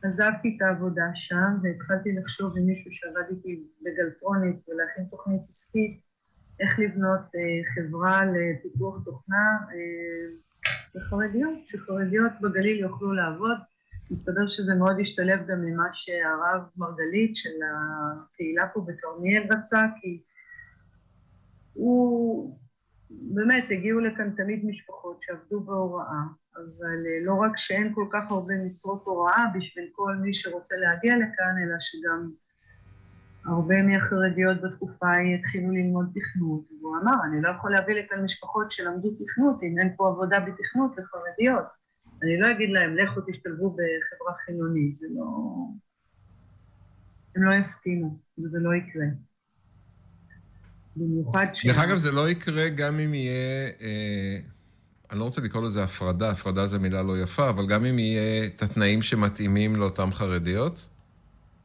עזבתי את העבודה שם והתחלתי לחשוב עם מישהו שעבד איתי בגלטרונית ולהכין תוכנית עסקית, איך לבנות אה, חברה לפיתוח תוכנה אה, לחרדיות, שחרדיות בגליל יוכלו לעבוד. מסתבר שזה מאוד השתלב גם ממה שהרב מרגלית של הקהילה פה בכרמיאל רצה, כי הוא באמת, הגיעו לכאן תמיד משפחות שעבדו בהוראה, אבל אה, לא רק שאין כל כך הרבה משרות הוראה בשביל כל מי שרוצה להגיע לכאן, אלא שגם הרבה מהחרדיות בתקופה ההיא התחילו ללמוד תכנות, והוא אמר, אני לא יכול להביא לכאן משפחות שלמדו תכנות אם אין פה עבודה בתכנות לחרדיות. אני לא אגיד להם, לכו תשתלבו בחברה חילונית, זה לא... הם לא יסכימו, וזה לא יקרה. במיוחד ש... דרך אגב, זה לא יקרה גם אם יהיה... אה, אני לא רוצה לקרוא לזה הפרדה, הפרדה זו מילה לא יפה, אבל גם אם יהיה את התנאים שמתאימים לאותן חרדיות?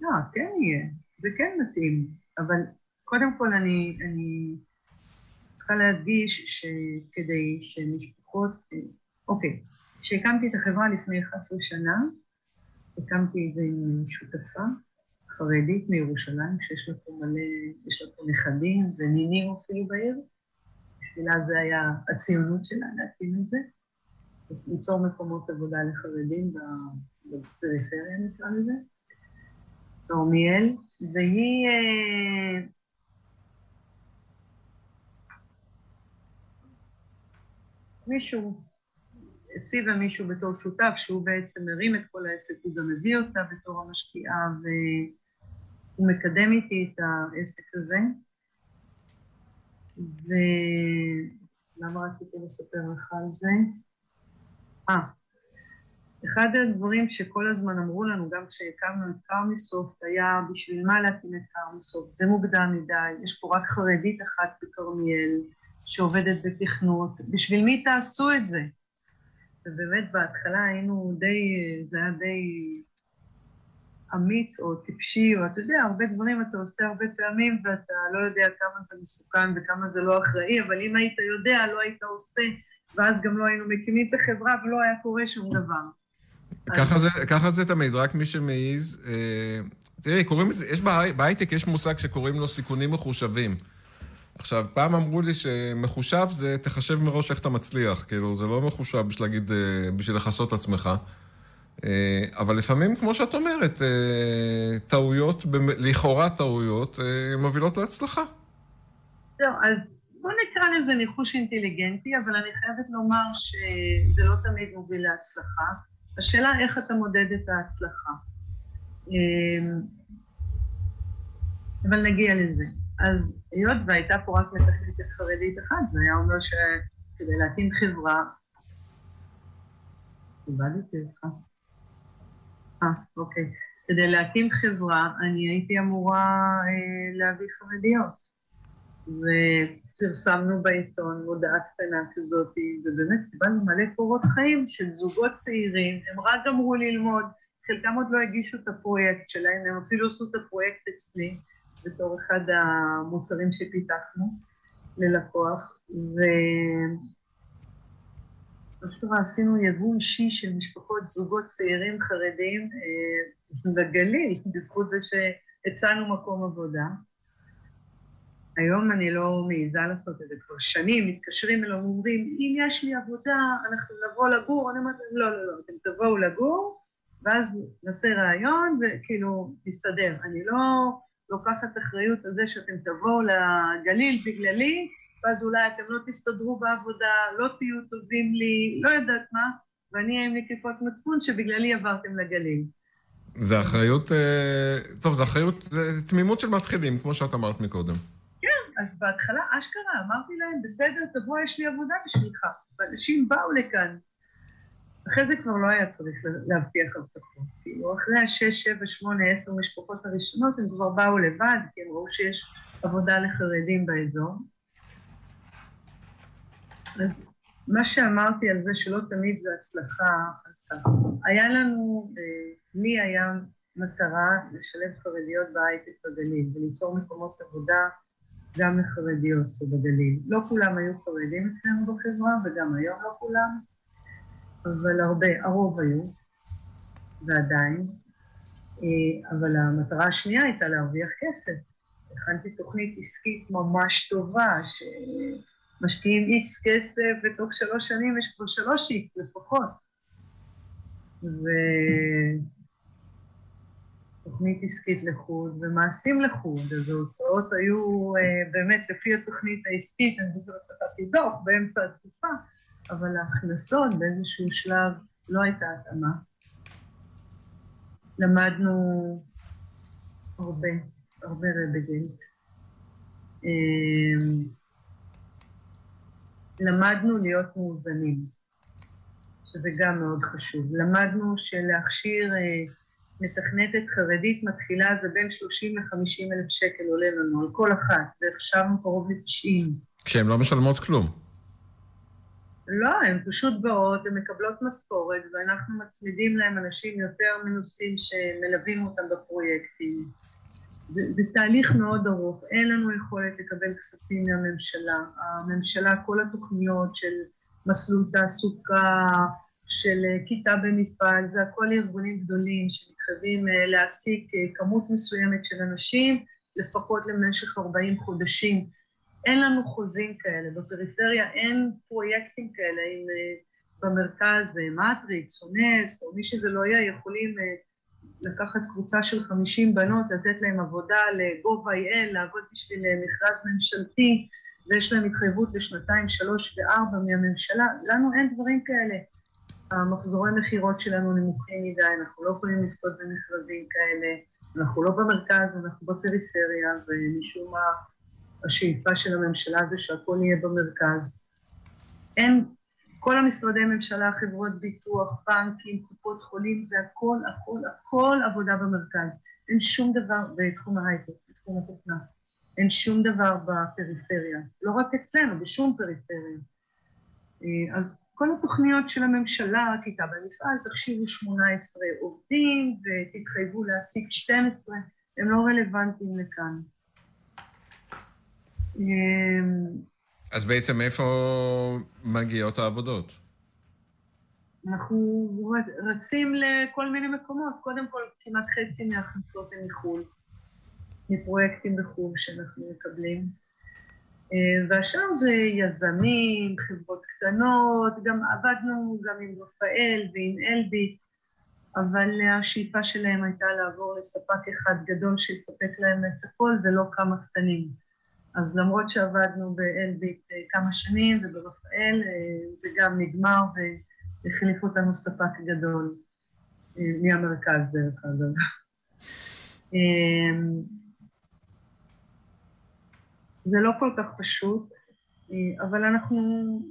לא, כן יהיה. זה כן מתאים. אבל קודם כל אני, אני צריכה להדגיש שכדי שמשפחות... אוקיי, כשהקמתי את החברה לפני 11 שנה, הקמתי את זה עם שותפה, חרדית מירושלים, שיש לה פה מלא, יש לה פה נכדים ונינים אפילו בעיר. בשבילה זה היה הציונות שלה להקים את זה, ליצור מקומות עבודה לחרדים בפריפריה נקרא לזה, כרמיאל, והיא... אה, מישהו, הציבה מישהו בתור שותף, שהוא בעצם הרים את כל העסק, הוא גם הביא אותה בתור המשקיעה, ו... הוא מקדם איתי את העסק הזה, ולמה רציתי לספר לך על זה? אה, אחד הדברים שכל הזמן אמרו לנו, גם כשהקמנו את קרמיסופט, היה בשביל מה להקים את קרמיסופט? זה מוקדם מדי, יש פה רק חרדית אחת בכרמיאל שעובדת בתכנות, בשביל מי תעשו את זה? ובאמת בהתחלה היינו די, זה היה די אמיץ או טיפשי, או אתה יודע, הרבה דברים אתה עושה הרבה פעמים ואתה לא יודע כמה זה מסוכן וכמה זה לא אחראי, אבל אם היית יודע, לא היית עושה, ואז גם לא היינו מקימים את החברה ולא היה קורה שום דבר. ככה, אז... זה, ככה זה תמיד, רק מי שמעז. אה, תראי, קוראים לזה, יש בהייטק יש מושג שקוראים לו סיכונים מחושבים. עכשיו, פעם אמרו לי שמחושב זה תחשב מראש איך אתה מצליח, כאילו, זה לא מחושב בשביל להגיד, אה, בשביל לכסות עצמך. אה, אבל לפעמים, כמו שאת אומרת, אה, טעויות, לכאורה טעויות, אה, מובילות להצלחה. לא, אז בוא נקרא לזה ניחוש אינטליגנטי, אבל אני חייבת לומר שזה לא תמיד מוביל להצלחה. השאלה איך אתה מודד את ההצלחה. אבל נגיע לזה. אז היות והייתה פה רק מתכנתת חרדית אחת, זה היה אומר שכדי להקים חברה, איבדתי אותך. אה, אוקיי. כדי להקים חברה, אני הייתי אמורה אה, להביא חרדיות. פרסמנו בעיתון מודעה קטנה כזאת, ובאמת קיבלנו מלא קורות חיים של זוגות צעירים, הם רק גמרו ללמוד, חלקם עוד לא הגישו את הפרויקט שלהם, הם אפילו עשו את הפרויקט אצלי, בתור אחד המוצרים שפיתחנו ללקוח, ו... שקרה, עשינו יבוא אישי של משפחות, זוגות צעירים חרדים בגליל, אה, בזכות זה שהצענו מקום עבודה. היום אני לא מעיזה לעשות את זה כבר שנים, מתקשרים אליו, אומרים, אם יש לי עבודה, אנחנו נבוא לגור, אני אומרת לא, לא, לא, אתם תבואו לגור, ואז נעשה ראיון, וכאילו, נסתדר. אני לא לוקחת אחריות על זה שאתם תבואו לגליל בגללי, ואז אולי אתם לא תסתדרו בעבודה, לא תהיו טובים לי, לא יודעת מה, ואני אהיה עם נקיפות מצפון שבגללי עברתם לגליל. זה אחריות, אה, טוב, זה אחריות, זה תמימות של מתחילים, כמו שאת אמרת מקודם. כן, אז בהתחלה, אשכרה, אמרתי להם, בסדר, תבוא, יש לי עבודה בשבילך. ואנשים באו לכאן. אחרי זה כבר לא היה צריך להבטיח הבטחות. כאילו, אחרי השש, שבע, שמונה, עשר משפחות הראשונות, הם כבר באו לבד, כי הם ראו שיש עבודה לחרדים באזור. מה שאמרתי על זה שלא תמיד זה הצלחה, אז ככה. היה לנו, אה, לי היה מטרה לשלב חרדיות בהייטק בגליל וליצור מקומות עבודה גם לחרדיות בגליל. לא כולם היו חרדים אצלנו בחברה, וגם היום לא כולם, אבל הרבה, הרוב היו, ועדיין. אה, אבל המטרה השנייה הייתה להרוויח כסף. הכנתי תוכנית עסקית ממש טובה, שמשקיעים איקס כסף, ותוך שלוש שנים יש כבר שלוש איקס לפחות. ו... תוכנית עסקית לחוד ומעשים לחוד, אז ההוצאות היו אה, באמת לפי התוכנית העסקית, אני זוכרת שכתבתי דוח באמצע התקופה, אבל ההכנסות באיזשהו שלב לא הייתה התאמה. למדנו הרבה, הרבה רבגייט. למדנו להיות מאוזנים, שזה גם מאוד חשוב. למדנו שלהכשיר אה, מתכנתת חרדית מתחילה זה בין 30 ל-50 אלף שקל עולה לנו על כל אחת, והכשרנו קרוב ל-90. כשהן לא משלמות כלום. לא, הן פשוט באות, הן מקבלות משכורת, ואנחנו מצמידים להן אנשים יותר מנוסים שמלווים אותם בפרויקטים. זה, זה תהליך מאוד ארוך, אין לנו יכולת לקבל כספים מהממשלה. הממשלה, כל התוכניות של מסלול תעסוקה, של כיתה במפעל, זה הכל ארגונים גדולים מתחייבים אה, להעסיק אה, כמות מסוימת של אנשים, לפחות למשך 40 חודשים. אין לנו חוזים כאלה, בפריפריה אין פרויקטים כאלה, אם אה, במרכז מטריקס או נס או מי שזה לא יהיה, יכולים לקחת קבוצה של 50 בנות, לתת להן עבודה ל-gov.il, לעבוד בשביל מכרז ממשלתי, ויש להם התחייבות לשנתיים, שלוש וארבע מהממשלה. לנו אין דברים כאלה. המחזורי מכירות שלנו נמוכים מדי, אנחנו לא יכולים לזכות במכרזים כאלה, אנחנו לא במרכז, אנחנו בפריפריה, ומשום מה השאיפה של הממשלה זה שהכל יהיה במרכז. אין, כל המשרדי ממשלה, חברות ביטוח, בנקים, קופות חולים, זה הכל, הכל, הכל עבודה במרכז. אין שום דבר בתחום ההייטק, בתחום התוכנה. אין שום דבר בפריפריה. לא רק אצלנו, בשום פריפריה. אה, אז כל התוכניות של הממשלה, כיתה במפעל, תכשירו 18 עובדים ותתחייבו להעסיק 12, הם לא רלוונטיים לכאן. אז בעצם איפה מגיעות העבודות? אנחנו רצים לכל מיני מקומות. קודם כל, כמעט חצי מההכנסות הן מחו"ל, מפרויקטים בחו"ל שאנחנו מקבלים. אה, והשאר זה יזמים, חברות קטנות, גם עבדנו גם עם רפאל ועם אלביט, אבל השאיפה שלהם הייתה לעבור לספק אחד גדול שיספק להם את הכל ולא כמה קטנים. אז למרות שעבדנו באלביט אה, כמה שנים וברפאל, אה, זה גם נגמר והחליף אותנו ספק גדול מהמרכז דרך אגב. זה לא כל כך פשוט, אבל אנחנו,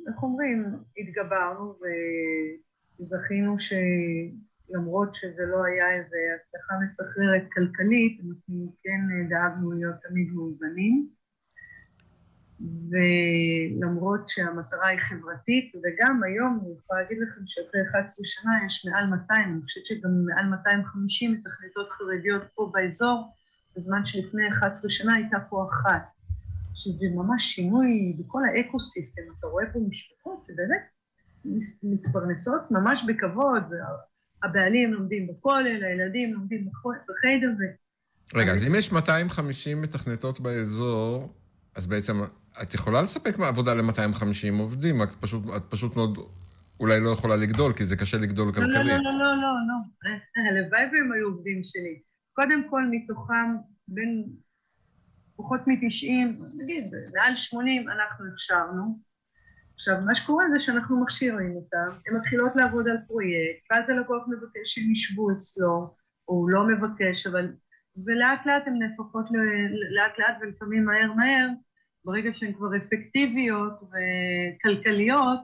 איך אומרים, התגברנו וזכינו שלמרות שזה לא היה איזו הצלחה מסחררת כלכלית, אנחנו כן דאגנו להיות תמיד מאוזנים. ולמרות שהמטרה היא חברתית, וגם היום אני יכולה להגיד לכם שאחרי 11 שנה יש מעל 200, אני חושבת שגם מעל 250 מתכנתות חרדיות פה באזור, בזמן שלפני 11 שנה הייתה פה אחת. שזה ממש שינוי בכל האקו-סיסטם, אתה רואה פה משפחות שבאמת מתפרנסות ממש בכבוד, הבעלים לומדים בכולל, הילדים לומדים בחיידר. ו... רגע, אז אם יש 250 מתכנתות באזור, אז בעצם את יכולה לספק עבודה ל-250 עובדים, את פשוט, את פשוט מאוד אולי לא יכולה לגדול, כי זה קשה לגדול כלכלית. לא, לא, לא, לא, לא, לא. הלוואי והם היו עובדים שלי. קודם כל, מתוכם בין פחות מ-90, נגיד, מעל 80 אנחנו הכשרנו. עכשיו, מה שקורה זה שאנחנו מכשירים אותם, הן מתחילות לעבוד על פרויקט, ואז הלקוח מבקש שהם ישבו אצלו, או הוא לא מבקש, אבל... ולאט לאט הן נהפכות לאט לאט ולפעמים מהר מהר, ברגע שהן כבר אפקטיביות וכלכליות,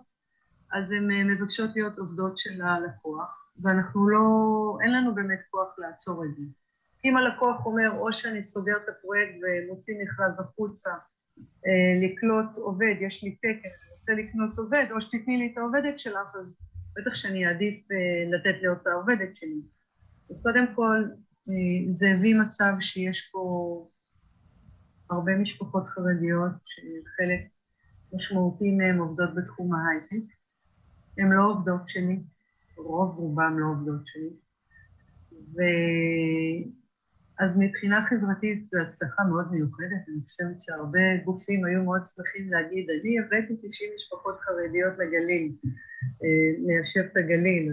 אז הן אה, מבקשות להיות עובדות של הלקוח, ואנחנו לא, אין לנו באמת כוח לעצור את זה. אם הלקוח אומר, או שאני סוגר את הפרויקט ומוציא מכרז החוצה, אה, לקלוט עובד, יש לי תקן, אני רוצה לקנות עובד, או שתתני לי את העובדת שלך, אז בטח שאני אעדיף אה, לתת לי אותה העובדת שלי. אז קודם כל, זה הביא מצב שיש פה הרבה משפחות חרדיות, שחלק משמעותי מהן עובדות בתחום ההייטק. הן לא עובדות שלי, רוב רובן לא עובדות שלי. ו... אז מבחינה חברתית זו הצלחה מאוד מיוחדת, אני חושבת שהרבה גופים היו מאוד שמחים להגיד, אני הבאתי 90 משפחות חרדיות לגליל, אה, ליישב את הגליל,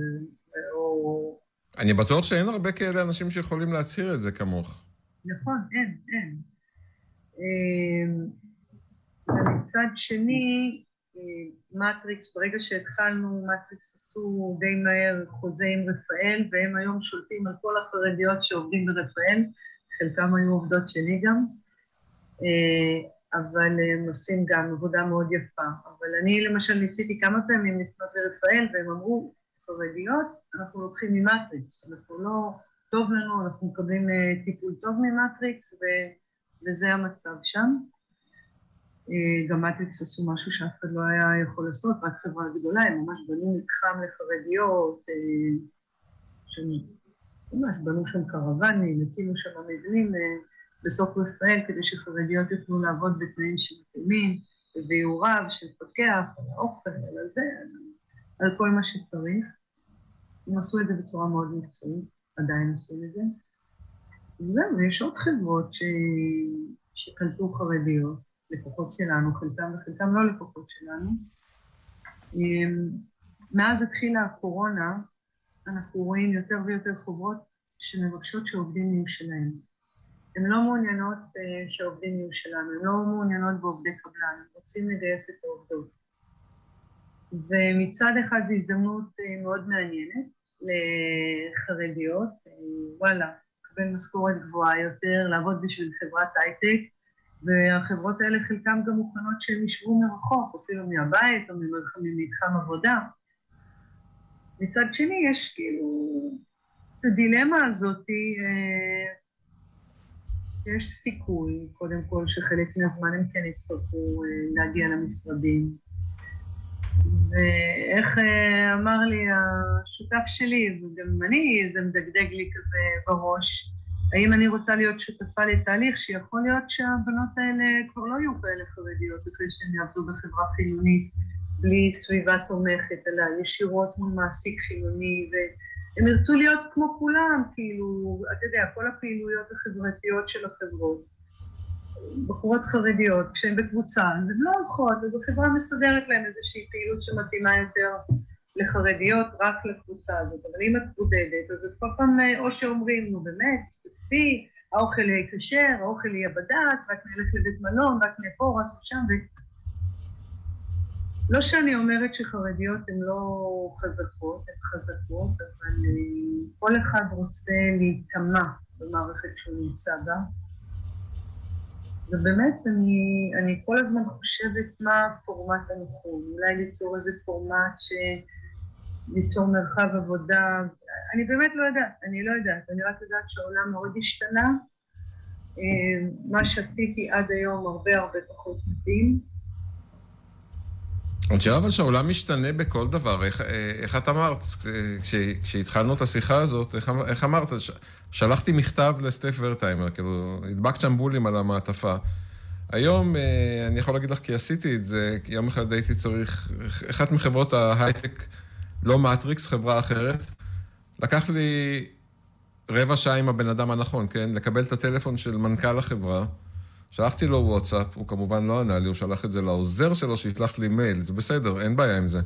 או... אני בטוח שאין הרבה כאלה אנשים שיכולים להצהיר את זה כמוך. נכון, אין, אין. ומצד שני, מטריקס, ברגע שהתחלנו, מטריקס עשו די מהר חוזה עם רפאל, והם היום שולטים על כל החרדיות שעובדים ברפאל, חלקם היו עובדות שלי גם, אה, אבל הם עושים גם עבודה מאוד יפה. אבל אני למשל ניסיתי כמה פעמים לפנות לרפאל, והם אמרו, חרדיות, אנחנו לוקחים ממטריקס, אנחנו לא, טוב לנו, אנחנו מקבלים אה, טיפול טוב ממטריקס, וזה המצב שם. אה, גם מטריקס עשו משהו שאף אחד לא היה יכול לעשות, רק חברה גדולה, הם ממש בנו מתחם לחרדיות, אה, ממש בנו שם קרוונים, הקימו שם מבנים אה, בתוך רפאל כדי שחרדיות יוכלו לעבוד בתנאים שמתאימים, ויהיו רב, שמפקח על האוכל, על הזה, על כל מה שצריך. הם עשו את זה בצורה מאוד מקצועית, עדיין עושים את זה. וזהו, ויש עוד חברות ש... שקלטו חרדיות. לקוחות שלנו, חלקם וחלקם לא לקוחות שלנו. אמ, מאז התחילה הקורונה, אנחנו רואים יותר ויותר חברות שמבקשות שעובדים יהיו שלהם. הן לא מעוניינות uh, שהעובדים יהיו שלנו, הן לא מעוניינות בעובדי קבלן, הן רוצים לגייס את העובדות. ומצד אחד זו הזדמנות uh, מאוד מעניינת לחרדיות, uh, וואלה, לקבל משכורת גבוהה יותר, לעבוד בשביל חברת הייטק, והחברות האלה חלקן גם מוכנות שהם ישבו מרחוק, אפילו מהבית או ממתחם עבודה. מצד שני, יש כאילו את הדילמה הזאת, אה, יש סיכוי, קודם כל, שחלק מהזמן הם כן יצטרכו אה, להגיע למשרדים. ואיך אה, אמר לי השותף שלי, וגם אני, זה מדגדג לי כזה בראש, האם אני רוצה להיות שותפה לתהליך שיכול להיות שהבנות האלה כבר לא יהיו כאלה חרדיות אחרי שהן יעבדו בחברה חילונית בלי סביבה תומכת, אלא ישירות מול מעסיק חילוני, והם ירצו להיות כמו כולם, כאילו, אתה יודע, כל הפעילויות החברתיות של החברות. בחורות חרדיות, כשהן בקבוצה, אז הן לא הולכות, אז החברה מסדרת להן איזושהי פעילות שמתאימה יותר לחרדיות, רק לקבוצה הזאת. אבל אם את בודדת, אז את כל פעם או שאומרים, נו באמת, תצפי, האוכל יהיה כשר, האוכל יהיה בד"ץ, רק נלך לבית מלון, רק נפה, רק משם, ו... לא שאני אומרת שחרדיות הן לא חזקות, הן חזקות, אבל אה, כל אחד רוצה להיטמע במערכת שהוא נמצא בה. ובאמת, אני, אני כל הזמן חושבת מה הפורמט הנכון, אולי ליצור איזה פורמט ש... ליצור מרחב עבודה, אני באמת לא יודעת, אני לא יודעת, אני רק יודעת שהעולם מאוד השתנה. אה, מה שעשיתי עד היום הרבה הרבה פחות מתאים. אני חושב אבל שהעולם משתנה בכל דבר. איך, איך את אמרת, כשהתחלנו את השיחה הזאת, איך, איך אמרת? שלחתי מכתב לסטף ורטהיימר, כאילו, הדבקת שם בולים על המעטפה. היום, אה, אני יכול להגיד לך, כי עשיתי את זה, כי יום אחד הייתי צריך, אחת מחברות ההייטק, לא מטריקס, חברה אחרת, לקח לי רבע שעה עם הבן אדם הנכון, כן? לקבל את הטלפון של מנכ"ל החברה. שלחתי לו וואטסאפ, הוא כמובן לא ענה לי, הוא שלח את זה לעוזר שלו שישלח לי מייל, זה בסדר, אין בעיה עם זה.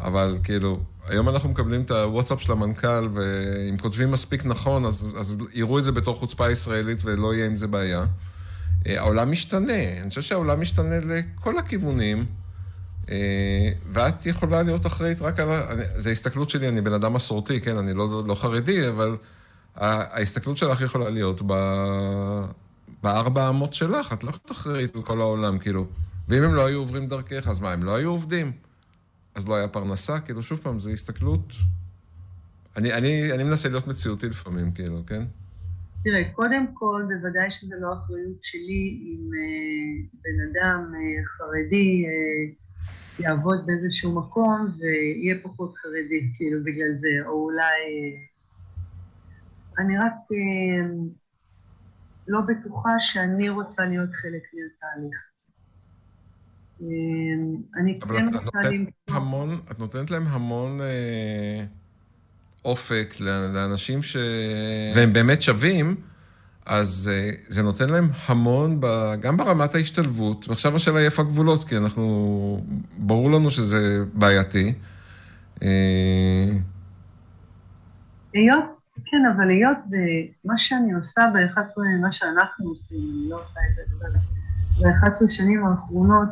אבל כאילו, היום אנחנו מקבלים את הוואטסאפ של המנכ"ל, ואם כותבים מספיק נכון, אז, אז יראו את זה בתור חוצפה ישראלית ולא יהיה עם זה בעיה. אה, העולם משתנה, אני חושב שהעולם משתנה לכל הכיוונים, אה, ואת יכולה להיות אחראית רק על ה... זו ההסתכלות שלי, אני בן אדם מסורתי, כן, אני לא, לא חרדי, אבל ההסתכלות שלך יכולה להיות ב... בארבע אמות שלך, את לא יכולה אחראית על כל העולם, כאילו. ואם הם לא היו עוברים דרכך, אז מה, הם לא היו עובדים? אז לא היה פרנסה? כאילו, שוב פעם, זו הסתכלות... אני, אני, אני מנסה להיות מציאותי לפעמים, כאילו, כן? תראה, קודם כל, בוודאי שזו לא אחריות שלי אם אה, בן אדם אה, חרדי אה, יעבוד באיזשהו מקום ויהיה פחות חרדי, כאילו, בגלל זה, או אולי... אה, אני רק אה, לא בטוחה שאני רוצה להיות חלק מהתהליך אני כן רוצה למצוא... המון, את נותנת להם המון... אה... אופק לאנשים ש... והם באמת שווים, אז אה, זה נותן להם המון, ב... גם ברמת ההשתלבות, ועכשיו השאלה היא איפה הגבולות, כי אנחנו, ברור לנו שזה בעייתי. אה, היות, כן, אבל היות ומה שאני עושה ב-11, מה שאנחנו עושים, אני לא עושה את זה ב-11 שנים האחרונות,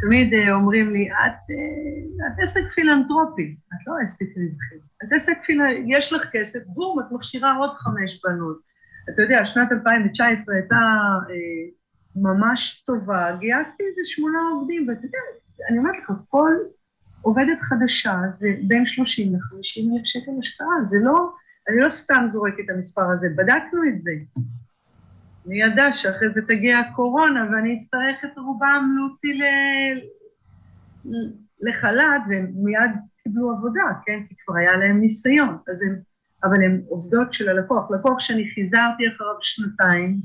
תמיד אה, אומרים לי, את, אה, את עסק פילנטרופי, את לא עסק רווחי. את עסק פילנטרופי, יש לך כסף, בום, את מכשירה עוד חמש בנות. אתה יודע, שנת 2019 הייתה אה, ממש טובה, גייסתי איזה שמונה עובדים, ואתה יודע, אני אומרת לך, כל עובדת חדשה זה בין 30 ל-50 אלף שקל השקעה, זה לא, אני לא סתם זורקת את המספר הזה, בדקנו את זה. מי ידע שאחרי זה תגיע הקורונה ואני אצטרך את רובם להוציא ל... לחל"ת, והם מיד קיבלו עבודה, כן? כי כבר היה להם ניסיון. אז הם, אבל הן עובדות של הלקוח. לקוח שאני חיזרתי אחריו שנתיים,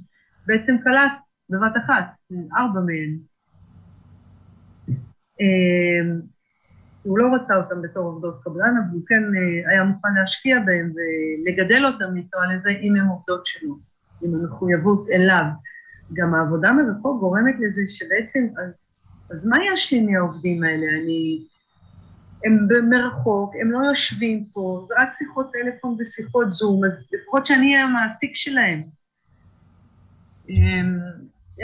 בעצם קלט בבת אחת, ארבע מהן. אמ, הוא לא רצה אותם בתור עובדות קבלן, אבל הוא כן אה, היה מוכן להשקיע בהם ולגדל אותם, נקרא לזה, אם הם עובדות שלו. עם המחויבות אליו. גם העבודה מרחוק גורמת לזה שבעצם, אז, אז מה יש לי מהעובדים האלה? אני... הם מרחוק, הם לא יושבים פה, זה רק שיחות טלפון ושיחות זום, אז לפחות שאני אהיה המעסיק שלהם. אמ,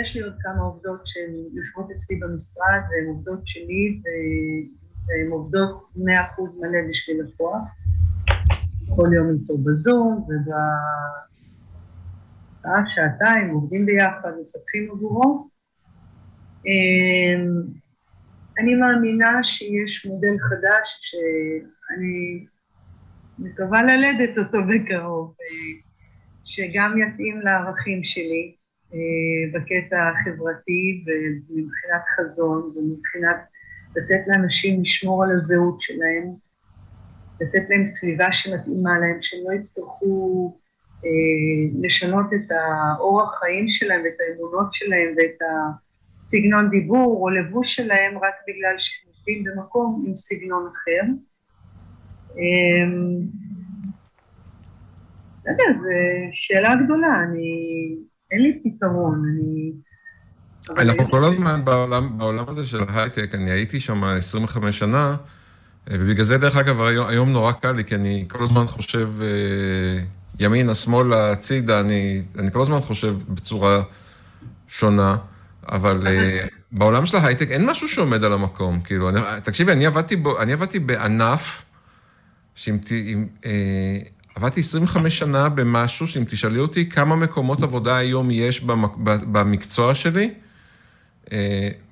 יש לי עוד כמה עובדות שהן יושבות אצלי במשרד, והן עובדות שלי, והן עובדות 100% מלא בשביל לקוח. כל יום איתו בזום, וב... שעה, שעתיים, עובדים ביחד, מפתחים עבורו. אמ, אני מאמינה שיש מודל חדש שאני מקווה ללדת אותו בקרוב, אה, שגם יתאים לערכים שלי אה, בקטע החברתי ומבחינת חזון ומבחינת לתת לאנשים לשמור על הזהות שלהם, לתת להם סביבה שמתאימה להם, שהם לא יצטרכו לשנות את האורח חיים שלהם ואת האמונות שלהם ואת הסגנון דיבור או לבוש שלהם רק בגלל שהם עובדים במקום עם סגנון אחר. אה, לא יודע, זו שאלה גדולה, אני... אין לי פתרון, אני... אנחנו כל הזמן בעולם, בעולם הזה של הייטק, אני הייתי שם 25 שנה, אה, ובגלל זה, דרך אגב, היום, היום נורא קל לי, כי אני כל הזמן חושב ימינה, שמאלה, הצידה, אני, אני כל הזמן חושב בצורה שונה, אבל uh, בעולם של ההייטק אין משהו שעומד על המקום. כאילו, אני, תקשיבי, אני עבדתי, בו, אני עבדתי בענף, ת... אם, uh, עבדתי 25 שנה במשהו, שאם תשאלי אותי כמה מקומות עבודה היום יש במק, במקצוע שלי, uh,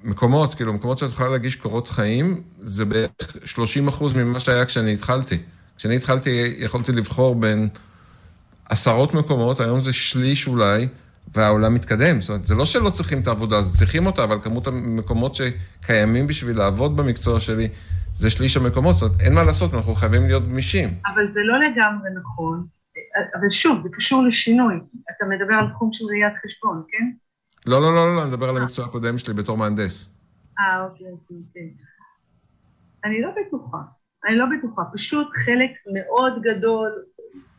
מקומות, כאילו, מקומות שאת יכולה להגיש קורות חיים, זה בערך 30 אחוז ממה שהיה כשאני התחלתי. כשאני התחלתי, יכולתי לבחור בין... עשרות מקומות, היום זה שליש אולי, והעולם מתקדם. זאת אומרת, זה לא שלא צריכים את העבודה, אז צריכים אותה, אבל כמות המקומות שקיימים בשביל לעבוד במקצוע שלי, זה שליש המקומות. זאת אומרת, אין מה לעשות, אנחנו חייבים להיות גמישים. אבל זה לא לגמרי נכון. אבל שוב, זה קשור לשינוי. אתה מדבר על תחום של ראיית חשבון, כן? לא, לא, לא, לא, אני מדבר על המקצוע הקודם שלי בתור מהנדס. אה, אוקיי, אוקיי, אוקיי. אני לא בטוחה. אני לא בטוחה. פשוט חלק מאוד גדול,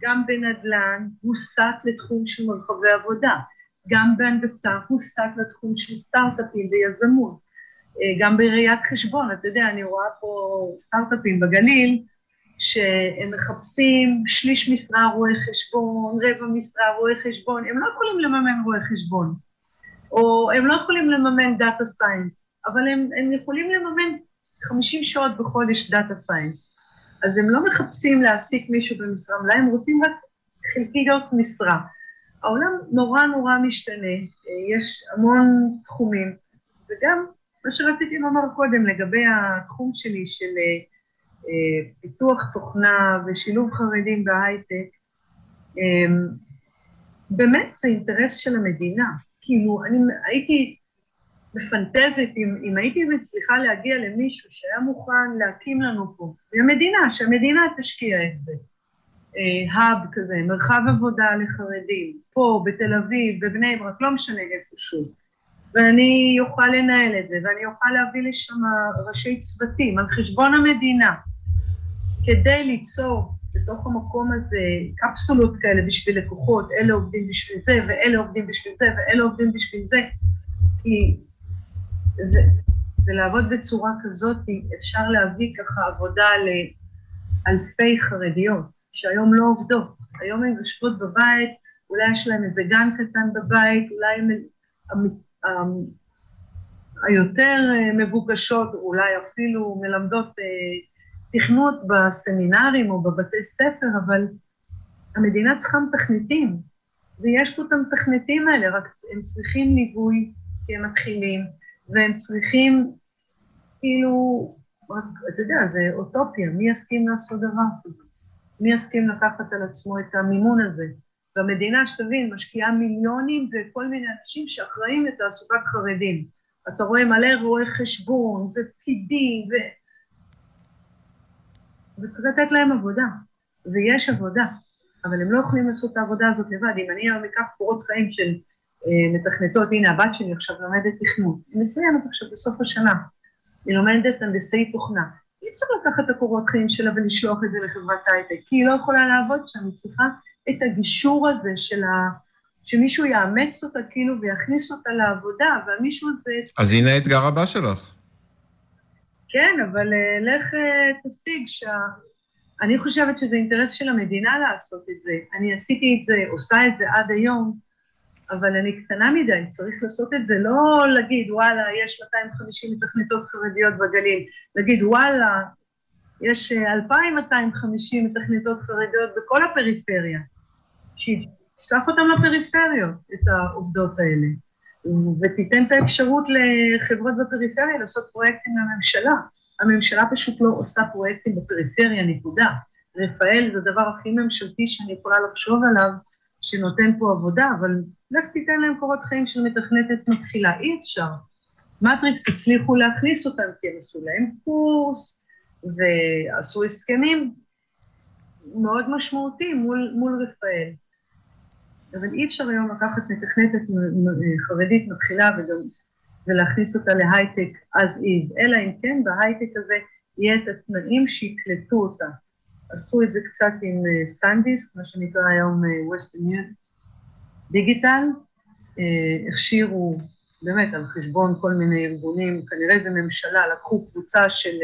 גם בנדל"ן, הוסט לתחום של מרחבי עבודה. גם בהנדסה הוסט לתחום של סטארט-אפים ויזמות. אה, גם בראיית חשבון, אתה יודע, אני רואה פה סטארט-אפים בגליל, שהם מחפשים שליש משרה רואי חשבון, רבע משרה רואי חשבון, הם לא יכולים לממן רואי חשבון, או הם לא יכולים לממן data science, אבל הם, הם יכולים לממן 50 שעות בחודש data science. אז הם לא מחפשים להעסיק מישהו במשרה מלאה, הם רוצים רק חלקיות משרה. העולם נורא נורא משתנה, יש המון תחומים, וגם מה שרציתי לומר קודם לגבי התחום שלי של אה, פיתוח תוכנה ושילוב חרדים בהייטק, אה, באמת זה אינטרס של המדינה. כאילו, אני הייתי מפנטזת אם, אם הייתי מצליחה להגיע למישהו שהיה מוכן להקים לנו פה, והמדינה, שהמדינה תשקיע את זה. האב אה, כזה, מרחב עבודה לחרדים, פה, בתל אביב, בבני ברק, לא משנה איפשהו. ואני אוכל לנהל את זה, ואני אוכל להביא לשם ראשי צוותים על חשבון המדינה, כדי ליצור בתוך המקום הזה קפסולות כאלה בשביל לקוחות, אלה עובדים בשביל זה, ואלה עובדים בשביל זה, ואלה עובדים בשביל זה, כי ולעבוד בצורה כזאת, אפשר להביא ככה עבודה לאלפי חרדיות, שהיום לא עובדות. היום הן יושבות בבית, אולי יש להן איזה גן קטן בבית, אולי הן היותר מבוקשות, אולי אפילו מלמדות אה, תכנות בסמינרים או בבתי ספר, אבל המדינה צריכה מתכנתים, ויש פה את המתכנתים האלה, רק הם צריכים ליווי, כי הם מתחילים, והם צריכים, כאילו, רק, אתה יודע, זה אוטופיה, מי יסכים לעשות דבר כזה? מי יסכים לקחת על עצמו את המימון הזה? והמדינה, שתבין, משקיעה מיליונים בכל מיני אנשים שאחראים לתעסוקת חרדים. אתה רואה מלא רואי חשבון, ופקידים, ו... וצריך לתת להם עבודה, ויש עבודה, אבל הם לא יכולים לעשות את העבודה הזאת לבד. אם אני היום אקח קורות חיים של מתכנתות, הנה הבת שלי עכשיו לומדת תכנות, היא מסיימת עכשיו בסוף השנה, היא לומדת הנדסי תוכנה. אי אפשר לקחת את הקורות חיים שלה ולשלוח את זה לחברת הייטק, כי היא לא יכולה לעבוד שם, היא צריכה את הגישור הזה של ה... שמישהו יאמץ אותה כאילו ויכניס אותה לעבודה, והמישהו הזה... אז הנה האתגר הבא שלך. כן, אבל uh, לך uh, תשיג שה... אני חושבת שזה אינטרס של המדינה לעשות את זה. אני עשיתי את זה, עושה את זה עד היום, אבל אני קטנה מדי, צריך לעשות את זה, לא להגיד, וואלה, יש 250 מתכנתות חרדיות בגליל, להגיד, וואלה, יש 2,250 מתכנתות חרדיות בכל הפריפריה. שישלח אותם לפריפריות, את העובדות האלה. ותיתן את האפשרות לחברות בפריפריה לעשות פרויקטים לממשלה. הממשלה פשוט לא עושה פרויקטים בפריפריה, נקודה. רפאל זה הדבר הכי ממשלתי שאני יכולה לחשוב עליו, שנותן פה עבודה, אבל לך תיתן להם קורות חיים של מתכנתת מתחילה, אי אפשר. מטריקס הצליחו להכניס אותם, כי הם עשו להם קורס, ועשו הסכמים מאוד משמעותיים מול, מול רפאל. אבל אי אפשר היום לקחת מתכנתת חרדית מתחילה וגם, ולהכניס אותה להייטק as is, אלא אם כן בהייטק הזה יהיה את התנאים שיקלטו אותה. עשו את זה קצת עם סנדיסק, מה שנקרא היום Western דיגיטל, הכשירו באמת על חשבון כל מיני ארגונים, כנראה זה ממשלה, לקחו קבוצה של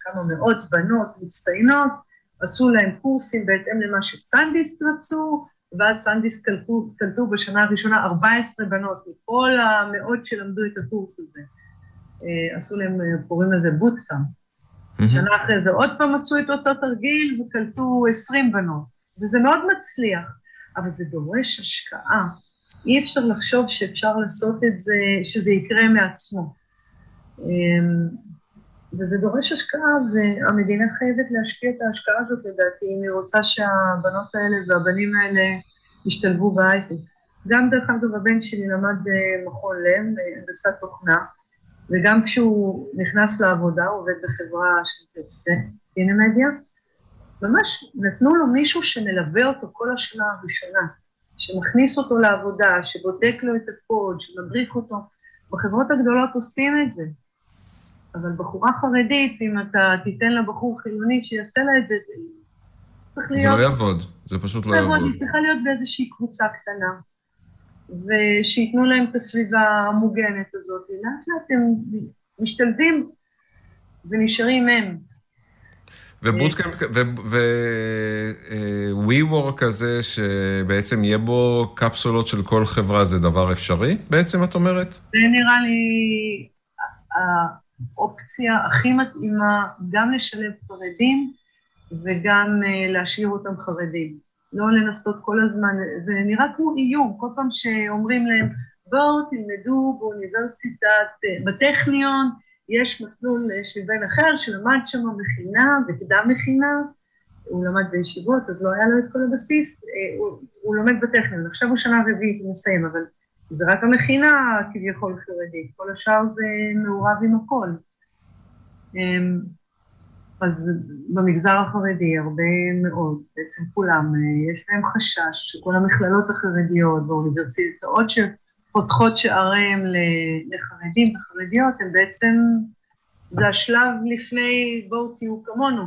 כמה מאות בנות מצטיינות, עשו להם קורסים בהתאם למה ש SanDisk רצו, ואז SanDisk קלטו, קלטו בשנה הראשונה 14 בנות מכל המאות שלמדו את הקורס הזה. אה, עשו להם, קוראים לזה bootcamp. Mm-hmm. שנה אחרי זה עוד פעם עשו את אותו תרגיל וקלטו 20 בנות. וזה מאוד מצליח, אבל זה דורש השקעה. אי אפשר לחשוב שאפשר לעשות את זה, שזה יקרה מעצמו. אמ, וזה דורש השקעה, והמדינה חייבת להשקיע את ההשקעה הזאת לדעתי, אם היא רוצה שהבנות האלה והבנים האלה ישתלבו בהייטק. גם דרך אגב הבן שלי למד במכון לב, הנדסת תוכנה, וגם כשהוא נכנס לעבודה, הוא עובד בחברה של סינמדיה, ממש נתנו לו מישהו שמלווה אותו כל השנה הראשונה, שמכניס אותו לעבודה, שבודק לו את הקוד, שמדריך אותו. בחברות הגדולות עושים את זה. אבל בחורה חרדית, אם אתה תיתן לבחור חילוני שיעשה לה את זה, זה צריך להיות... זה לא יעבוד, זה פשוט לא יעבוד. היא צריכה להיות באיזושהי קבוצה קטנה, ושייתנו להם את הסביבה המוגנת הזאת. לאט לאט הם משתלבים ונשארים הם. ובוטקאמפ, ו-WeWork כזה, שבעצם יהיה בו קפסולות של כל חברה, זה דבר אפשרי בעצם, את אומרת? זה נראה לי האופציה הכי מתאימה גם לשלב חרדים וגם להשאיר אותם חרדים. לא לנסות כל הזמן, זה נראה כמו איום, כל פעם שאומרים להם, בואו תלמדו באוניברסיטת, בטכניון, יש מסלול של בן אחר שלמד שם מכינה וקדם מכינה, הוא למד בישיבות, אז לא היה לו את כל הבסיס, הוא, הוא לומד בטכניון, עכשיו הוא שנה רביעית, הוא מסיים, אבל זה רק המכינה כביכול חרדית, כל השאר זה מעורב עם הכל. אז במגזר החרדי הרבה מאוד, בעצם כולם, יש להם חשש שכל המכללות החרדיות והאוניברסיטאות שפותחות שעריהם לחרדים וחרדיות, הם בעצם, זה השלב לפני בואו תהיו כמונו.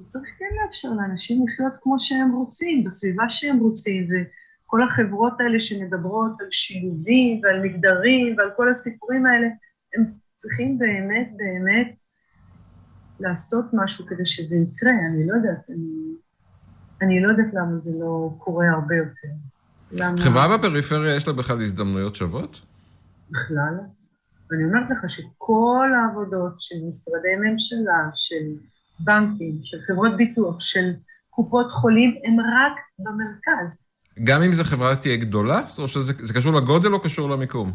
וצריך כן לאפשר לאנשים לחיות כמו שהם רוצים, בסביבה שהם רוצים, וכל החברות האלה שמדברות על שילובים ועל מגדרים ועל כל הסיפורים האלה, הם צריכים באמת באמת לעשות משהו כדי שזה יקרה, אני לא יודעת, אני, אני לא יודעת למה זה לא קורה הרבה יותר. למה... חברה בפריפריה יש לה בכלל הזדמנויות שוות? בכלל. אני אומרת לך שכל העבודות של משרדי ממשלה, של בנקים, של חברות ביטוח, של קופות חולים, הם רק במרכז. גם אם זו חברה תהיה גדולה? או שזה קשור לגודל או קשור למיקום?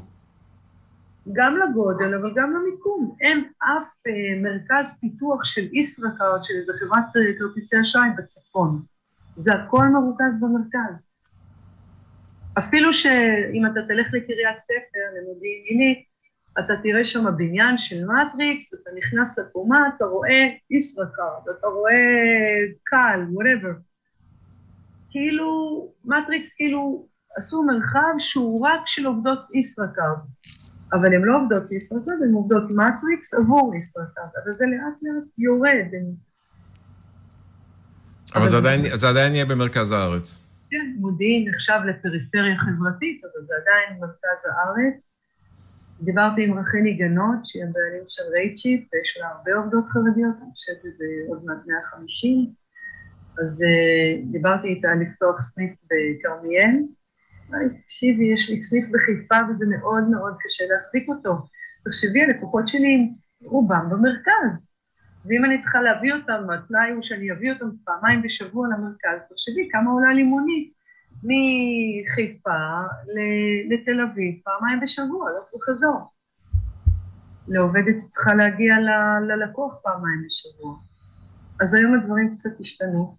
גם לגודל, אבל גם למיקום. אין אף אה, מרכז פיתוח של ישראכרט, של איזה חברת אה, כרטיסי אשראי בצפון. זה הכל מרוכז במרכז. אפילו שאם אתה תלך לקריית ספר, למודיעין עילית, אתה תראה שם בניין של מטריקס, אתה נכנס לקומה, אתה רואה ישראכרט, אתה רואה כאל, whatever. כאילו, מטריקס כאילו עשו מרחב שהוא רק של עובדות ישראכרט. אבל הן לא עובדות ישראכרט, הן עובדות מטריקס עבור ישראכרט, אבל זה לאט לאט יורד. אבל זה עדיין, זה עדיין יהיה במרכז הארץ. כן, מודיעין נחשב לפריפריה חברתית, אבל זה עדיין מרכז הארץ. דיברתי עם רחלי גנות, שהיא הבעלים של רייצ'יפ, ויש לה הרבה עובדות חרדיות, אני חושבת שזה עוד מעט 150. אז דיברתי איתה לפתוח סניף בכרמיאל, תקשיבי, יש לי סניף בחיפה וזה מאוד מאוד קשה להחזיק אותו. תחשבי, הלקוחות שלי רובם במרכז. ואם אני צריכה להביא אותם, התנאי הוא שאני אביא אותם פעמיים בשבוע למרכז, תחשבי כמה עולה לי מונית מחיפה לתל אביב, פעמיים בשבוע, לא חזור. לעובדת צריכה להגיע ללקוח פעמיים בשבוע. אז היום הדברים קצת השתנו.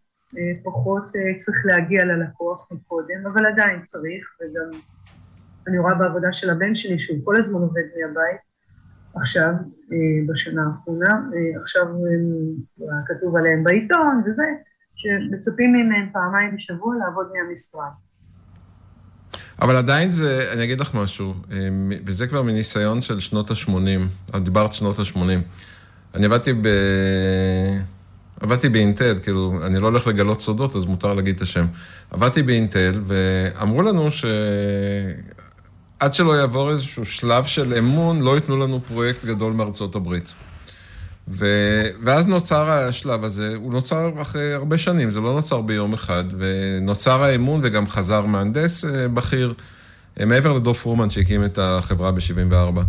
פחות צריך להגיע ללקוח מקודם, אבל עדיין צריך, וגם אני רואה בעבודה של הבן שלי שהוא כל הזמן עובד מהבית, עכשיו, בשנה האחרונה, עכשיו כתוב עליהם בעיתון וזה, שמצפים מהם פעמיים בשבוע לעבוד מהמשרד. אבל עדיין זה, אני אגיד לך משהו, וזה כבר מניסיון של שנות ה-80, דיברת שנות ה-80. אני עבדתי ב... עבדתי באינטל, כאילו, אני לא הולך לגלות סודות, אז מותר להגיד את השם. עבדתי באינטל, ואמרו לנו שעד שלא יעבור איזשהו שלב של אמון, לא ייתנו לנו פרויקט גדול מארצות הברית. ו... ואז נוצר השלב הזה, הוא נוצר אחרי הרבה שנים, זה לא נוצר ביום אחד, ונוצר האמון וגם חזר מהנדס בכיר, מעבר לדוב פרומן שהקים את החברה ב-74.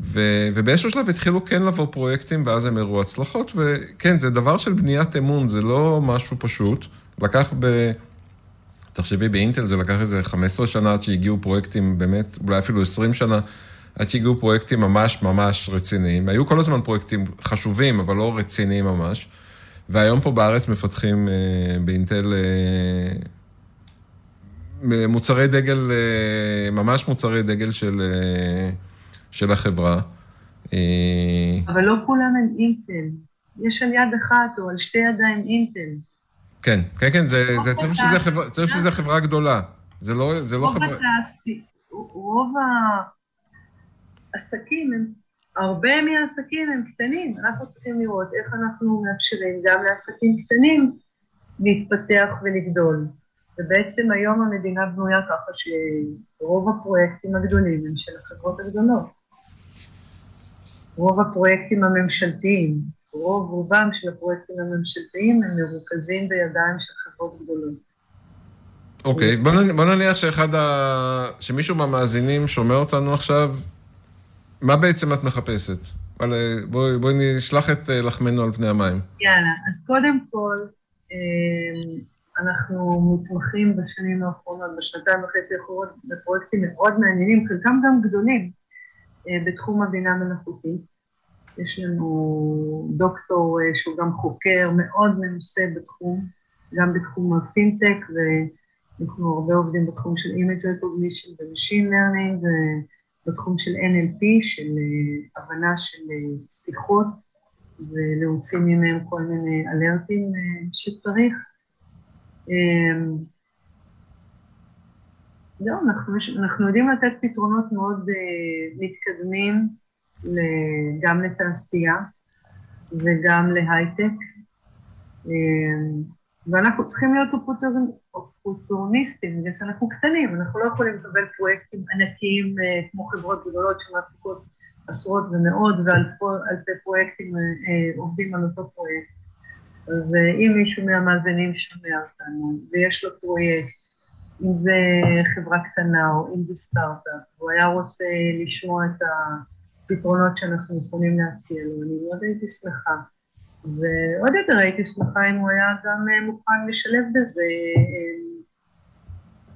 ו- ובאיזשהו שלב התחילו כן לבוא פרויקטים, ואז הם הראו הצלחות, וכן, זה דבר של בניית אמון, זה לא משהו פשוט. לקח ב... תחשבי, באינטל זה לקח איזה 15 שנה עד שהגיעו פרויקטים, באמת, אולי אפילו 20 שנה, עד שהגיעו פרויקטים ממש ממש רציניים. היו כל הזמן פרויקטים חשובים, אבל לא רציניים ממש. והיום פה בארץ מפתחים אה, באינטל... אה, מוצרי דגל, ממש מוצרי דגל של, של החברה. אבל לא כולם הם אינטל. יש על יד אחת או על שתי ידיים אינטל. כן, כן, כן, זה, זה צריך שזה חברה, צריך שזה חברה גדולה. זה לא, זה לא חברה... רוב העסקים הם, הרבה מהעסקים הם קטנים. אנחנו צריכים לראות איך אנחנו מאפשרים גם לעסקים קטנים להתפתח ולגדול. ובעצם היום המדינה בנויה ככה שרוב הפרויקטים הגדולים הם של החברות הגדולות. רוב הפרויקטים הממשלתיים, רוב רובם של הפרויקטים הממשלתיים הם מרוכזים בידיים של חברות גדולות. אוקיי, okay, בוא, בוא נניח שאחד ה... שמישהו מהמאזינים שומע אותנו עכשיו, מה בעצם את מחפשת? אבל בואי בוא נשלח את אה, לחמנו על פני המים. יאללה, אז קודם כל, אה, אנחנו מתמחים בשנים האחרונות, בשנתיים וחצי האחרונות, בפרויקטים מאוד מעניינים, חלקם גם גדולים, אה, בתחום הבינה מלאכותית. יש לנו דוקטור אה, שהוא גם חוקר מאוד מנוסה בתחום, גם בתחום הפינטק, ואנחנו הרבה עובדים בתחום של Image Recognition ו-Machine Learning, ובתחום של NLP, של אה, הבנה של אה, שיחות, ולהוציא ממהם כל מיני אלרטים שצריך. זהו, אנחנו, אנחנו יודעים לתת פתרונות מאוד מתקדמים גם לתעשייה וגם להייטק. אמ, ואנחנו צריכים להיות אופורטוניסטים, בגלל שאנחנו קטנים, אנחנו לא יכולים לקבל פרויקטים ענקיים אה, כמו חברות גדולות שמעסיקות עשרות ומאות ואלפי פרויקטים אה, אה, עובדים על אותו פרויקט. אז אם מישהו מהמאזינים שומע אותנו ויש לו פרויקט, אם זה חברה קטנה או אם זה סטארט-אפ, הוא היה רוצה לשמוע את ה... פתרונות שאנחנו יכולים להציע לו, אני מאוד הייתי שמחה. ועוד יותר הייתי שמחה אם הוא היה גם אה, מוכן לשלב בזה אה,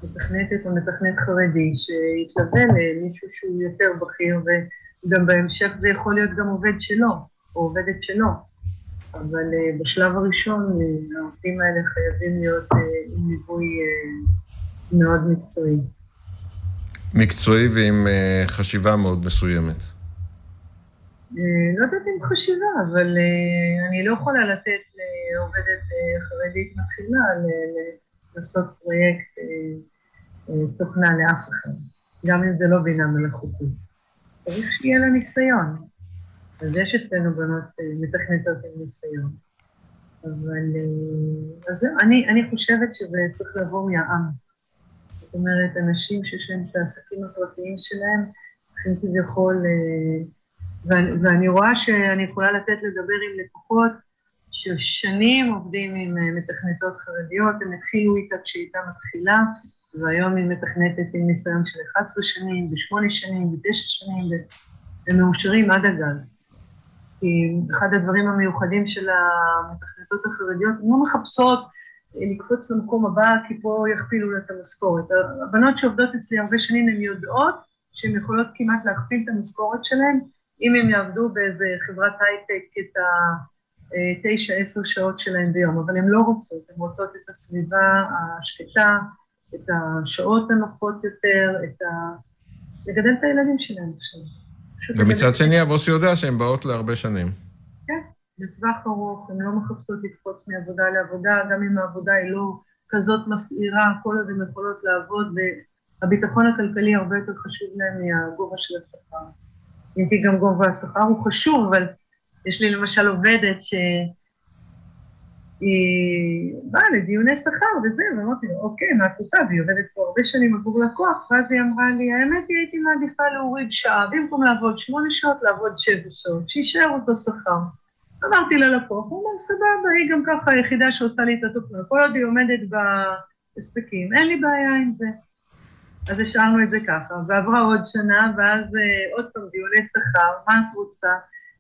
מתכנתת או מתכנת חרדי שיתלווה למישהו שהוא יותר בכיר וגם בהמשך זה יכול להיות גם עובד שלו או עובדת שלו. אבל uh, בשלב הראשון העובדים האלה חייבים להיות עם ליווי מאוד מקצועי. מקצועי ועם חשיבה מאוד מסוימת. אה, לא יודעת אם חשיבה, אבל אה, אני לא יכולה לתת לעובדת אה, חרדית מתחילה לעשות פרויקט תוכנה לאף אחד, גם אם זה לא בינה מלאכותית. צריך שיהיה לה ניסיון. אז יש אצלנו בנות מתכנתות עם ניסיון. אבל אז זהו, אני, אני חושבת שזה צריך לבוא מהעם. זאת אומרת, אנשים שיש להם את העסקים הפרטיים שלהם, צריכים כביכול ואני, רואה שאני יכולה לתת לדבר עם לקוחות ששנים עובדים עם אה, מתכנתות חרדיות, הם התחילו איתה כשהיא הייתה מתחילה, והיום היא מתכנתת עם ניסיון של 11 שנים, ו-8 שנים, ו-9 שנים, והם מאושרים עד הגל. כי אחד הדברים המיוחדים של המתכנתות החרדיות, הן לא מחפשות אה, לקפוץ למקום הבא, כי פה יכפילו לה את המשכורת. הבנות שעובדות אצלי הרבה שנים, הן יודעות שהן יכולות כמעט להכפיל את המשכורת שלהן, אם הם יעבדו באיזה חברת הייטק את התשע, עשר שעות שלהם ביום, אבל הן לא רוצות, הן רוצות את הסביבה השקטה, את השעות הנוחות יותר, את ה... לגדל את הילדים שלהם עכשיו. ומצד שני, הבוס יודע שהן באות להרבה שנים. כן, לטווח ארוך, הן לא מחפשות לקפוץ מעבודה לעבודה, גם אם העבודה היא לא כזאת מסעירה, כל עוד הן יכולות לעבוד, והביטחון הכלכלי הרבה יותר חשוב להן מהגובה של השכר. אם גם גובה השכר הוא חשוב, אבל יש לי למשל עובדת שהיא באה לדיוני שכר וזה, ואמרתי לו, אוקיי, מה את רוצה? והיא עובדת פה הרבה שנים עבור לקוח, ואז היא אמרה לי, האמת היא הייתי מעדיפה להוריד שעה, במקום לעבוד שמונה שעות, לעבוד שבע שעות, שיישאר אותו שכר. אמרתי ללקוח, הוא אומר, סבבה, היא גם ככה היחידה שעושה לי את התוכנה, כל עוד היא עומדת בהספקים, אין לי בעיה עם זה. אז השארנו את זה ככה, ועברה עוד שנה, ואז uh, עוד פעם דיוני שכר, מה את רוצה?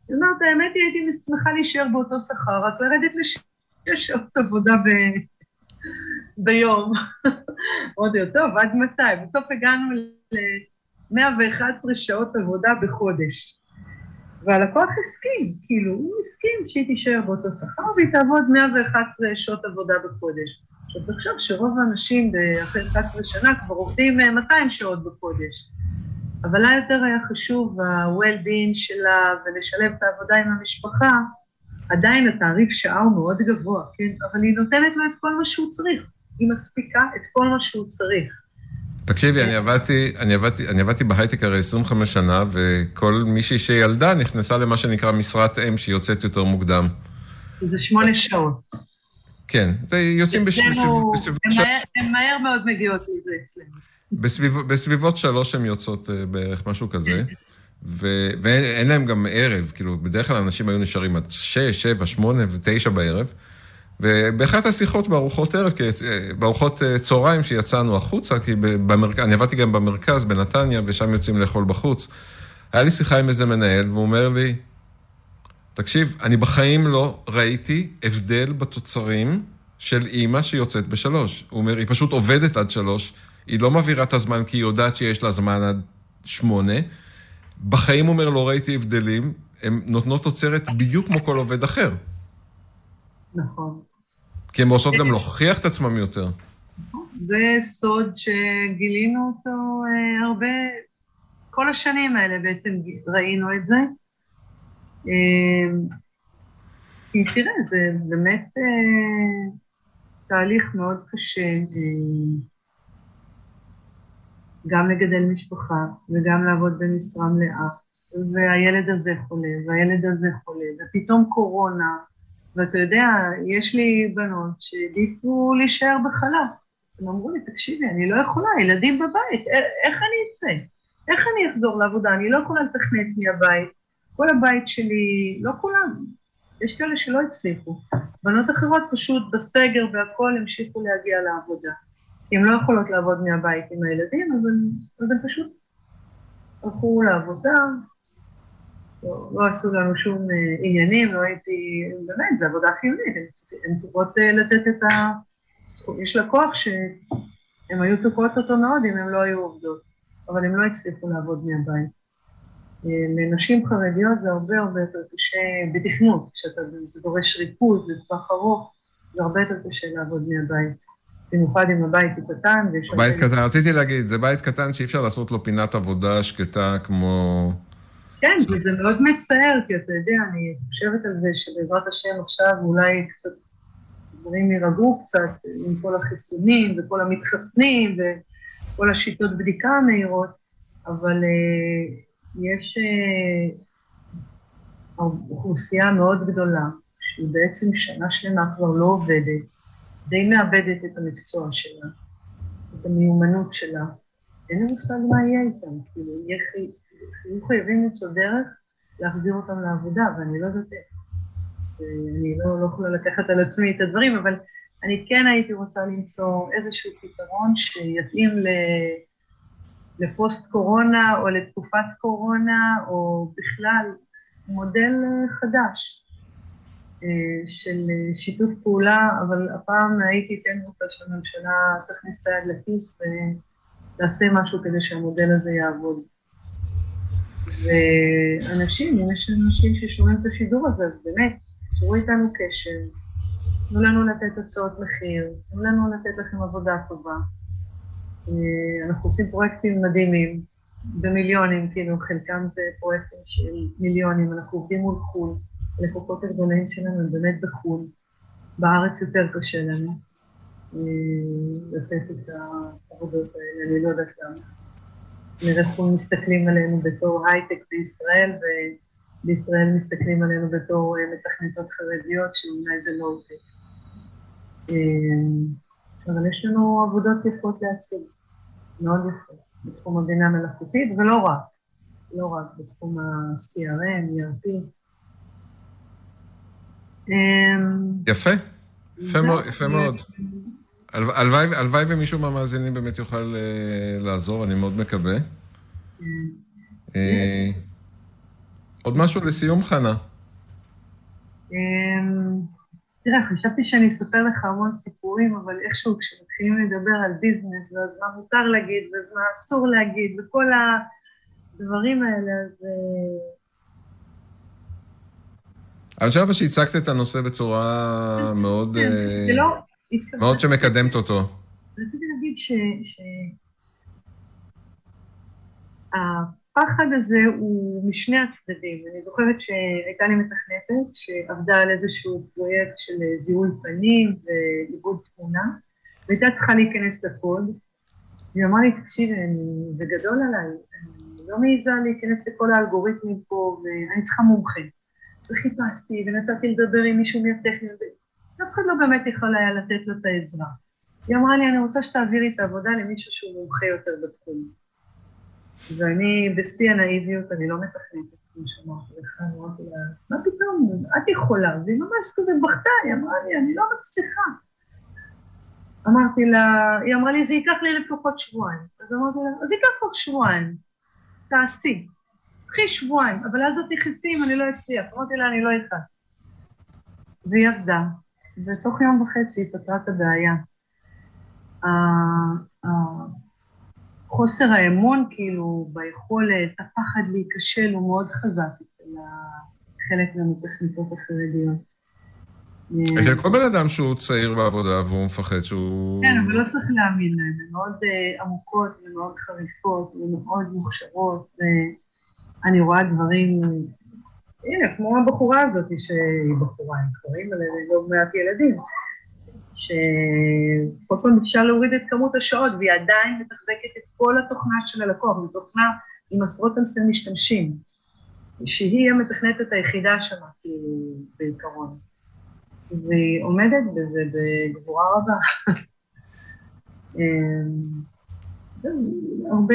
היא אומרת, האמת היא, הייתי שמחה להישאר באותו שכר, רק לרדת לשש שעות עבודה ב... ביום. אמרתי לו, טוב, עד מתי? בסוף הגענו ל-111 שעות עבודה בחודש. והלקוח הסכים, כאילו, הוא הסכים שהיא תישאר באותו שכר והיא תעבוד 111 שעות עבודה בחודש. עכשיו תחשוב שרוב האנשים אחרי 11 שנה כבר עובדים 200 שעות בחודש. אבל לה יותר היה חשוב ה-well-being שלה ולשלב את העבודה עם המשפחה, עדיין התעריף שעה הוא מאוד גבוה, כן? אבל היא נותנת לו את כל מה שהוא צריך. היא מספיקה את כל מה שהוא צריך. תקשיבי, אני עבדתי, אני עבדתי, אני עבדתי בהייטק הרי 25 שנה, וכל מישהי שילדה נכנסה למה שנקרא משרת אם, שהיא יוצאת יותר מוקדם. זה שמונה שעות. כן, זה יוצאים בסביבות... הן מהר מאוד מגיעות לזה אצלנו. בסביב, בסביבות שלוש הן יוצאות אה, בערך, משהו כזה. ו, ואין להם גם ערב, כאילו, בדרך כלל אנשים היו נשארים עד שש, שבע, שמונה ותשע בערב. ובאחת השיחות בארוחות ערב, אה, בארוחות אה, צהריים שיצאנו החוצה, כי במרכ... אני עבדתי גם במרכז, בנתניה, ושם יוצאים לאכול בחוץ. היה לי שיחה עם איזה מנהל, והוא אומר לי, תקשיב, אני בחיים לא ראיתי הבדל בתוצרים של אימא שיוצאת בשלוש. הוא אומר, היא פשוט עובדת עד שלוש, היא לא מעבירה את הזמן כי היא יודעת שיש לה זמן עד שמונה. בחיים, אומר, לא ראיתי הבדלים, הן נותנות תוצרת בדיוק כמו כל עובד אחר. נכון. כי הן עושות גם להוכיח את עצמם יותר. זה סוד שגילינו אותו אה, הרבה, כל השנים האלה בעצם ראינו את זה. אה, כי תראה, זה באמת אה, תהליך מאוד קשה. אה, גם לגדל משפחה וגם לעבוד במשרה מלאה, והילד הזה חולה, והילד הזה חולה, ופתאום קורונה, ואתה יודע, יש לי בנות שהעדיפו להישאר בחל"ת. הם אמרו לי, תקשיבי, אני לא יכולה, ילדים בבית, איך אני אצא? איך אני אחזור לעבודה? אני לא יכולה לתכנת מהבית. כל הבית שלי, לא כולם, יש כאלה שלא הצליחו. בנות אחרות פשוט בסגר והכול המשיכו להגיע לעבודה. כי הן לא יכולות לעבוד מהבית עם הילדים, אבל, אז הן פשוט הלכו לעבודה, לא, לא עשו לנו שום uh, עניינים, לא הייתי, באמת, זו עבודה חיונית, הן צריכות uh, לתת את ה... יש לה כוח שהן היו תוקעות אותו מאוד אם הן לא היו עובדות, אבל הן לא הצליחו לעבוד מהבית. לנשים חרדיות זה הרבה הרבה יותר קשה בתכנות, כשאתה, זה דורש ריכוז לטווח ארוך, זה הרבה יותר קשה לעבוד מהבית. במיוחד אם הבית הוא קטן. בית קטן, רציתי להגיד, זה בית קטן שאי אפשר לעשות לו פינת עבודה שקטה כמו... כן, וזה מאוד מצער, כי אתה יודע, אני חושבת על זה שבעזרת השם עכשיו אולי קצת דברים יירגעו קצת עם כל החיסונים וכל המתחסנים וכל השיטות בדיקה המהירות, אבל uh, יש uh, אוכלוסייה מאוד גדולה, שהיא בעצם שנה שלמה כבר לא עובדת, די מאבדת את המקצוע שלה, את המיומנות שלה. אין לי מושג מה יהיה איתם, כאילו, יהיו חייבים למצוא דרך להחזיר אותם לעבודה, ואני לא יודעת איך. אני לא, לא יכולה לקחת על עצמי את הדברים, אבל אני כן הייתי רוצה למצוא איזשהו פתרון שיתאים ל... לפוסט קורונה או לתקופת קורונה, או בכלל מודל חדש. אה, של שיתוף פעולה, אבל הפעם הייתי כן רוצה שהממשלה תכניס את היד לכיס ותעשה משהו כדי שהמודל הזה יעבוד. ואנשים, אם יש אנשים ששומעים את השידור הזה, אז באמת, צרו איתנו קשר, תנו לנו לתת הצעות מחיר, תנו לנו לתת לכם עבודה טובה. אה, אנחנו עושים פרויקטים מדהימים, במיליונים, כאילו, חלקם זה פרויקטים של מיליונים, אנחנו עובדים מול חו"ל. הלקוחות הגדולים שלנו הם באמת בחו"ל. בארץ יותר קשה לנו אה, לתת את העבודות האלה, אני לא יודעת למה. חו"ל מסתכלים עלינו בתור הייטק בישראל, ובישראל מסתכלים עלינו בתור אה, מתכנתות חרדיות, שאולי זה לא עובד. אבל יש לנו עבודות יפות להציג, מאוד יפות, בתחום הבינה מלאכותית, ולא רק, לא רק בתחום ה-CRM, ERP. אמ, יפה, יפה מאוד, יפה מאוד. הלוואי ומישהו מהמאזינים באמת יוכל אה, לעזור, אני מאוד מקווה. כן. אה, עוד משהו לסיום, חנה. תראה, חשבתי שאני אספר לך המון סיפורים, אבל איכשהו כשמתחילים לדבר על ביזנס, ואז מה מותר להגיד, ומה אסור להגיד, וכל הדברים האלה, אז אה, אני חושב שהצגת את הנושא בצורה מאוד... כן, זה לא, מאוד שמקדמת אותו. רציתי להגיד ש... הפחד הזה הוא משני הצדדים. אני זוכרת שהייתה לי מתכנתת שעבדה על איזשהו פרויקט של זיהוי פנים ועיבוד תמונה, והייתה צריכה להיכנס לקוד. היא אמרה לי, תקשיבי, זה גדול עליי, אני לא מעיזה להיכנס לכל האלגוריתמים פה, ואני צריכה מומחה. וחיפשתי, ונתתי לדבר עם מישהו מהטכניות, ואף אחד לא באמת יכול היה לתת לו את העזרה. היא אמרה לי, אני רוצה שתעבירי את העבודה למישהו שהוא מומחה יותר בתחום. ואני בשיא הנאיביות, אני לא מתכנתת, כמו שאמרתי לך, אמרתי לה, מה פתאום, את יכולה, והיא ממש כזה בכתה, היא אמרה לי, אני לא מצליחה. אמרתי לה, היא אמרה לי, זה ייקח לי לפחות שבועיים. אז אמרתי לה, אז ייקח עוד שבועיים, תעשי. קחי שבועיים, אבל אז את תכנסי אם אני לא אצליח. אמרתי לה, אני לא אכעס. והיא עבדה, ותוך יום וחצי היא פתרה את הבעיה. חוסר האמון, כאילו, ביכולת, הפחד להיכשל הוא מאוד חזק אצל חלק מהמתכנתות החרדיות. אצל כל בן אדם שהוא צעיר בעבודה והוא מפחד שהוא... כן, אבל לא צריך להאמין להן, הן מאוד uh, עמוקות ומאוד חריפות ומאוד מוכשרות, ואני רואה דברים, הנה, כמו הבחורה הזאת, שהיא בחורה, הם קוראים עליה לא מעט ילדים, שכל פעם ביקשה להוריד את כמות השעות, והיא עדיין מתחזקת את כל התוכנה של הלקוח, זו תוכנה עם עשרות אלפי משתמשים, שהיא המתכנתת היחידה שם, כאילו, בעיקרון. והיא עומדת בזה בגבורה רבה. אמ, הרבה,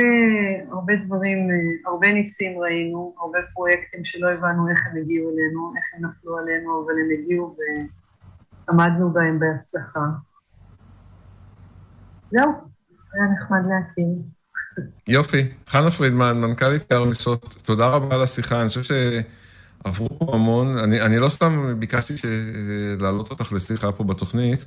הרבה דברים, הרבה ניסים ראינו, הרבה פרויקטים שלא הבנו איך הם הגיעו אלינו, איך הם נפלו עלינו, אבל הם הגיעו ועמדנו בהם בהצלחה. זהו, היה נחמד להכיר. יופי. חנה פרידמן, מנכ"לית קרמיסות, תודה רבה על השיחה. אני חושב ש... עברו פה המון, אני, אני לא סתם ביקשתי להעלות אותך לשיחה פה בתוכנית,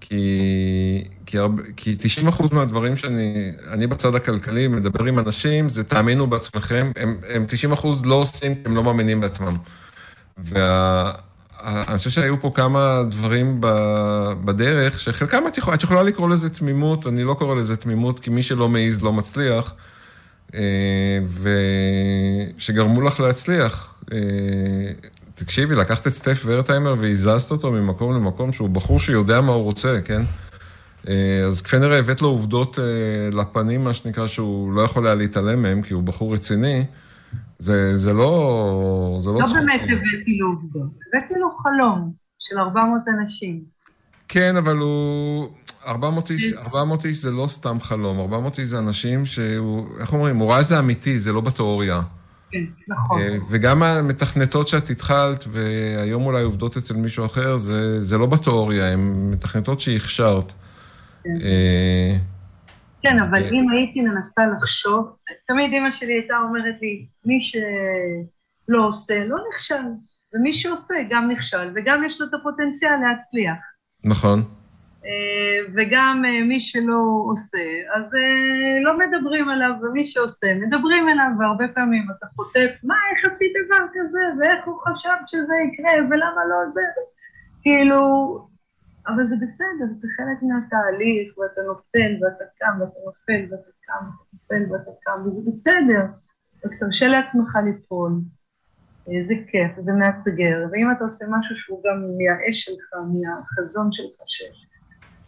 כי, כי, הרבה, כי 90% מהדברים שאני, אני בצד הכלכלי מדבר עם אנשים, זה תאמינו בעצמכם, הם, הם 90% לא עושים, הם לא מאמינים בעצמם. ואני חושב שהיו פה כמה דברים בדרך, שחלקם את יכולה, את יכולה לקרוא לזה תמימות, אני לא קורא לזה תמימות, כי מי שלא מעז לא מצליח, אה, ושגרמו לך להצליח. אה, תקשיבי, לקחת את סטף ורטהיימר והזזת אותו ממקום למקום שהוא בחור שיודע מה הוא רוצה, כן? אה, אז כפי נראה הבאת לו עובדות לפנים, מה שנקרא, שהוא לא יכול היה להתעלם מהם, כי הוא בחור רציני. זה, זה לא... זה לא, לא באמת הבאתי לו עובדות, הבאתי לו חלום של 400 אנשים. כן, אבל הוא... 400 איש, 400 איש זה לא סתם חלום, 400 איש זה אנשים שהוא, איך אומרים, הוא ראה זה אמיתי, זה לא בתיאוריה. כן, נכון. אה, וגם המתכנתות שאת התחלת, והיום אולי עובדות אצל מישהו אחר, זה, זה לא בתיאוריה, הן מתכנתות שהכשרת. כן. כן, אבל אה, אם הייתי מנסה לחשוב, תמיד אימא שלי הייתה אומרת לי, מי שלא עושה, לא נכשל, ומי שעושה גם נכשל, וגם יש לו את הפוטנציאל להצליח. נכון. אה, וגם אה, מי שלא עושה, אז אה, לא מדברים עליו, ומי שעושה, מדברים עליו, והרבה פעמים אתה חוטף, מה, איך עשית דבר כזה, ואיך הוא חשב שזה יקרה, ולמה לא זה, כאילו, אבל זה בסדר, זה חלק מהתהליך, ואתה נופל, ואתה קם, ואתה נופל, ואתה קם, ואתה נופל, ואתה קם, וזה בסדר. רק תרשה לעצמך ליפול. זה כיף, זה מאתגר, ואם אתה עושה משהו שהוא גם מהאש שלך, מהחזון שלך, ש...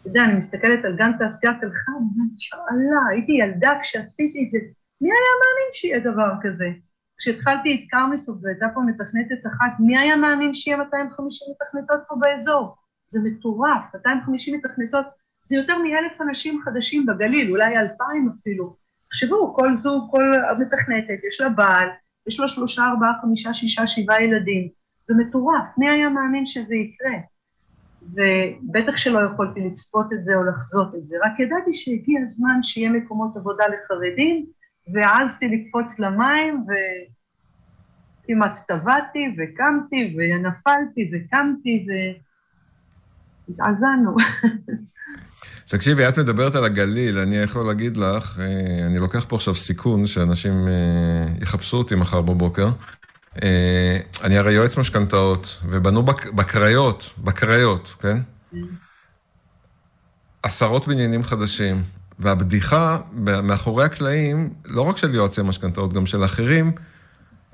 אתה יודע, אני מסתכלת על גן תעשייה תל אומרת, שאלה, הייתי ילדה כשעשיתי את זה, מי היה מאמין שיהיה דבר כזה? כשהתחלתי את קרמסוף והייתה פה מתכנתת אחת, מי היה מאמין שיהיה 250 מתכנתות פה באזור? זה מטורף, 250 מתכנתות, זה יותר מאלף אנשים חדשים בגליל, אולי אלפיים אפילו. תחשבו, כל זוג, כל מתכנתת, יש לה בעל, יש לו שלושה, ארבעה, חמישה, שישה, שבעה ילדים. זה מטורף, מי היה מאמין שזה יקרה? ובטח שלא יכולתי לצפות את זה או לחזות את זה, רק ידעתי שהגיע הזמן שיהיה מקומות עבודה לחרדים, והעזתי לקפוץ למים, וכמעט טבעתי, וקמתי, ונפלתי, וקמתי, והתעזנו. תקשיבי, את מדברת על הגליל, אני יכול להגיד לך, אה, אני לוקח פה עכשיו סיכון שאנשים אה, יחפשו אותי מחר בבוקר. אה, אני הרי יועץ משכנתאות, ובנו בקריות, בקריות, כן? עשרות בניינים חדשים. והבדיחה מאחורי הקלעים, לא רק של יועצי משכנתאות, גם של אחרים,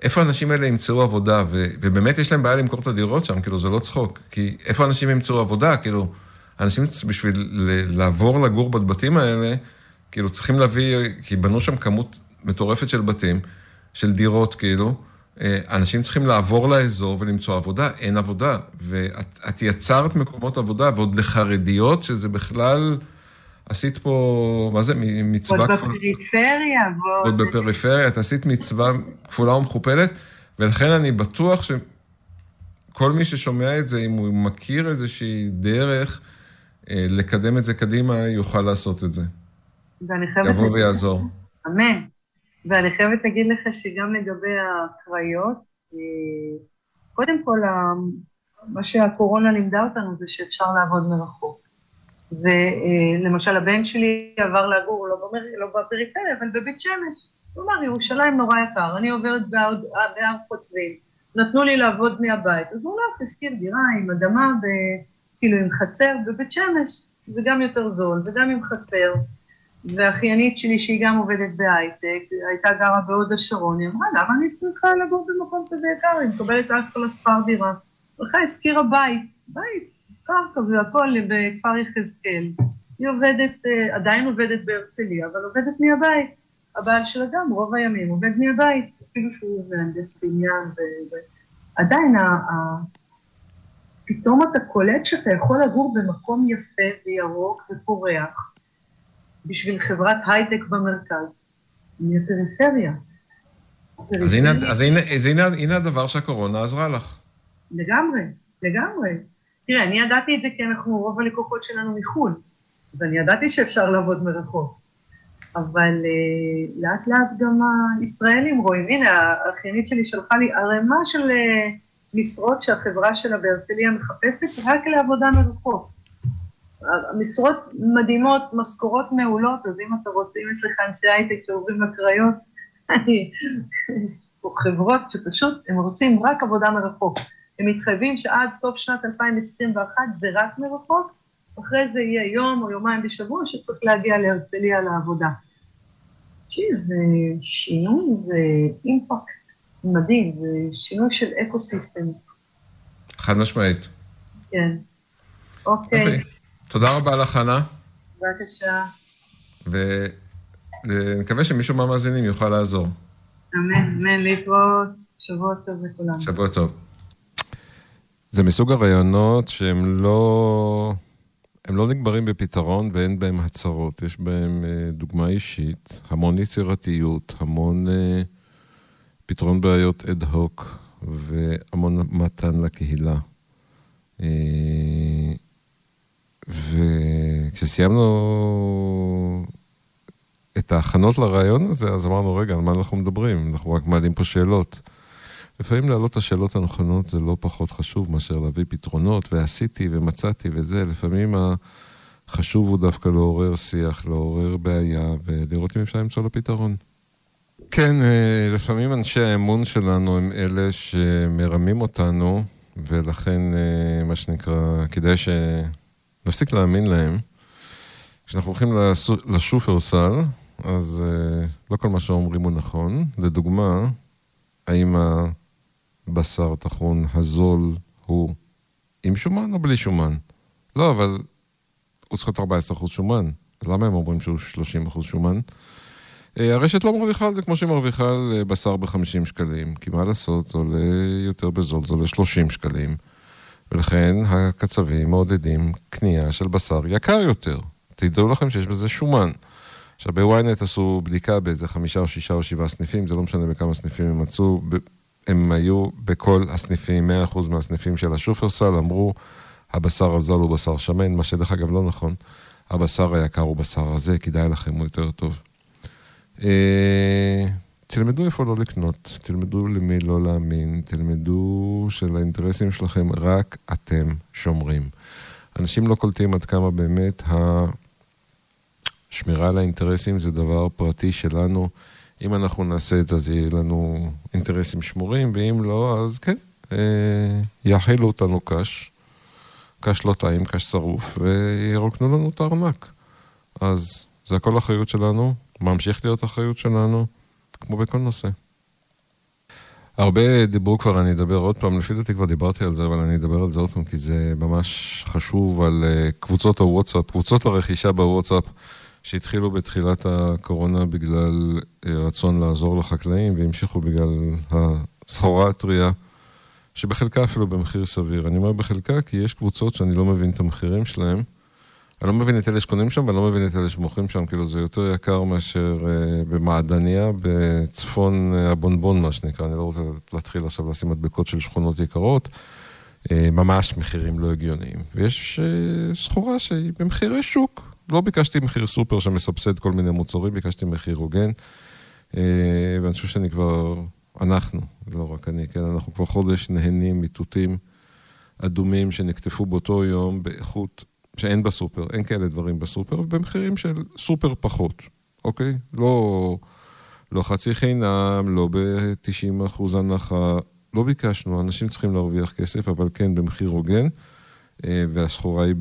איפה האנשים האלה ימצאו עבודה, ו, ובאמת יש להם בעיה למכור את הדירות שם, כאילו, זה לא צחוק. כי איפה אנשים ימצאו עבודה, כאילו, אנשים בשביל לעבור לגור בבתים האלה, כאילו, צריכים להביא, כי בנו שם כמות מטורפת של בתים, של דירות, כאילו, אה, אנשים צריכים לעבור לאזור ולמצוא עבודה, אין עבודה. ואת יצרת מקומות עבודה, ועוד לחרדיות, שזה בכלל... עשית פה, מה זה, מצווה... עוד בפריפריה, ועוד... עוד בפריפריה, את עשית מצווה כפולה ומכופלת, ולכן אני בטוח שכל מי ששומע את זה, אם הוא מכיר איזושהי דרך אה, לקדם את זה קדימה, יוכל לעשות את זה. ואני חייבת... יבוא ויעזור. אמן. ואני חייבת להגיד לך שגם לגבי הקריות, אה, קודם כל, מה שהקורונה לימדה אותנו זה שאפשר לעבוד מרחוק. ולמשל הבן שלי עבר לגור לא, במר... לא בפריפריה, אבל בבית שמש. אמר, ירושלים נורא יקר, אני עוברת בהר חוצבים, נתנו לי לעבוד מהבית, אז הוא הולך, השכיר דירה עם אדמה, ב... כאילו עם חצר בבית שמש, זה גם יותר זול, וגם עם חצר. והאחיינית שלי, שהיא גם עובדת בהייטק, הייתה גרה בהוד השרון, היא אמרה, למה אני צריכה לגור במקום כזה יקר? היא מקבלת רק כל השכר דירה. הלכה, השכירה בית, בית, קרקע והכל בכפר יחזקאל. היא עובדת, אה, עדיין עובדת בהרצליה, אבל עובדת מהבית. הבעל של אדם רוב הימים עובד מהבית, אפילו שהוא מהנדס בניין, ועדיין ה... פתאום אתה קולט שאתה יכול לגור במקום יפה וירוק ופורח בשביל חברת הייטק במרכז, מהפריפריה. אז, הנה, אז הנה, הנה, הנה הדבר שהקורונה עזרה לך. לגמרי, לגמרי. תראה, אני ידעתי את זה כי אנחנו, רוב הלקוחות שלנו מחו"ל, אז אני ידעתי שאפשר לעבוד מרחוק. אבל uh, לאט לאט גם הישראלים רואים, הנה, האחיינית שלי שלחה לי ערימה של uh, משרות שהחברה שלה בהרצליה מחפשת רק לעבודה מרחוק. משרות מדהימות, משכורות מעולות, אז אם אתה רוצה, אם יש לך אנשי הייטק שעוברים לקריות, אני, חברות שפשוט, הם רוצים רק עבודה מרחוק. הם מתחייבים שעד סוף שנת 2021 זה רק מרחוק, אחרי זה יהיה יום או יומיים בשבוע שצריך להגיע להרצליה לעבודה. תקשיב, זה שינוי, זה אימפקט מדהים, זה שינוי של אקו סיסטם. חד משמעית. כן. אוקיי. תודה רבה לך, חנה. בבקשה. ונקווה שמישהו מהמאזינים יוכל לעזור. אמן, אמן, להתראות. שבוע טוב לכולם. שבוע טוב. זה מסוג הרעיונות שהם לא... הם לא נגמרים בפתרון ואין בהם הצהרות. יש בהם אה, דוגמה אישית, המון יצירתיות, המון אה, פתרון בעיות אד הוק והמון מתן לקהילה. אה, וכשסיימנו את ההכנות לרעיון הזה, אז אמרנו, רגע, על מה אנחנו מדברים? אנחנו רק מעלים פה שאלות. לפעמים להעלות את השאלות הנכונות זה לא פחות חשוב מאשר להביא פתרונות, ועשיתי ומצאתי וזה. לפעמים החשוב הוא דווקא לעורר שיח, לעורר בעיה, ולראות אם אפשר למצוא לה פתרון. כן, אה, לפעמים אנשי האמון שלנו הם אלה שמרמים אותנו, ולכן, אה, מה שנקרא, כדאי שנפסיק להאמין להם. כשאנחנו הולכים לשופרסל, אז אה, לא כל מה שאומרים הוא נכון. לדוגמה, האם בשר טחון הזול הוא עם שומן או בלי שומן? לא, אבל הוא צריך להיות 14% שומן. אז למה הם אומרים שהוא 30% שומן? אה, הרשת לא מרוויחה על זה כמו שהיא מרוויחה על אה, בשר ב-50 שקלים, כי מה לעשות, זה עולה יותר בזול, זה עולה 30 שקלים. ולכן הקצבים מעודדים קנייה של בשר יקר יותר. תדעו לכם שיש בזה שומן. עכשיו, בוויינט עשו בדיקה באיזה חמישה או שישה או שבעה סניפים, זה לא משנה בכמה סניפים הם מצאו, הם היו בכל הסניפים, 100% מהסניפים של השופרסל, אמרו, הבשר הזול הוא בשר שמן, מה שדרך אגב לא נכון. הבשר היקר הוא בשר הזה, כדאי לכם, הוא יותר טוב. אה, תלמדו איפה לא לקנות, תלמדו למי לא להאמין, תלמדו שלאינטרסים שלכם רק אתם שומרים. אנשים לא קולטים עד כמה באמת השמירה על האינטרסים זה דבר פרטי שלנו. אם אנחנו נעשה את זה, אז יהיה לנו אינטרסים שמורים, ואם לא, אז כן, אה, יאכילו אותנו קש. קש לא טעים, קש שרוף, וירוקנו לנו את הארנק. אז זה הכל אחריות שלנו, ממשיך להיות אחריות שלנו, כמו בכל נושא. הרבה דיברו כבר, אני אדבר עוד פעם, לפי דעתי כבר דיברתי על זה, אבל אני אדבר על זה עוד פעם, כי זה ממש חשוב על uh, קבוצות הוואטסאפ, קבוצות הרכישה בוואטסאפ, שהתחילו בתחילת הקורונה בגלל uh, רצון לעזור לחקלאים, והמשיכו בגלל הסחורה הטריה, שבחלקה אפילו במחיר סביר. אני אומר בחלקה כי יש קבוצות שאני לא מבין את המחירים שלהם. אני לא מבין את אלה שקונים שם, ואני לא מבין את אלה שמוכרים שם, כאילו זה יותר יקר מאשר uh, במעדניה, בצפון uh, הבונבון, מה שנקרא, אני לא רוצה להתחיל עכשיו לשים מדבקות של שכונות יקרות, uh, ממש מחירים לא הגיוניים. ויש uh, סחורה שהיא במחירי שוק. לא ביקשתי מחיר סופר שמסבסד כל מיני מוצרים, ביקשתי מחיר הוגן, uh, ואני חושב שאני כבר, אנחנו, לא רק אני, כן, אנחנו כבר חודש נהנים מתותים אדומים שנקטפו באותו יום באיכות שאין בסופר, אין כאלה דברים בסופר, ובמחירים של סופר פחות, אוקיי? לא, לא חצי חינם, לא ב-90% הנחה, לא ביקשנו, אנשים צריכים להרוויח כסף, אבל כן במחיר הוגן, אה, והסחורה היא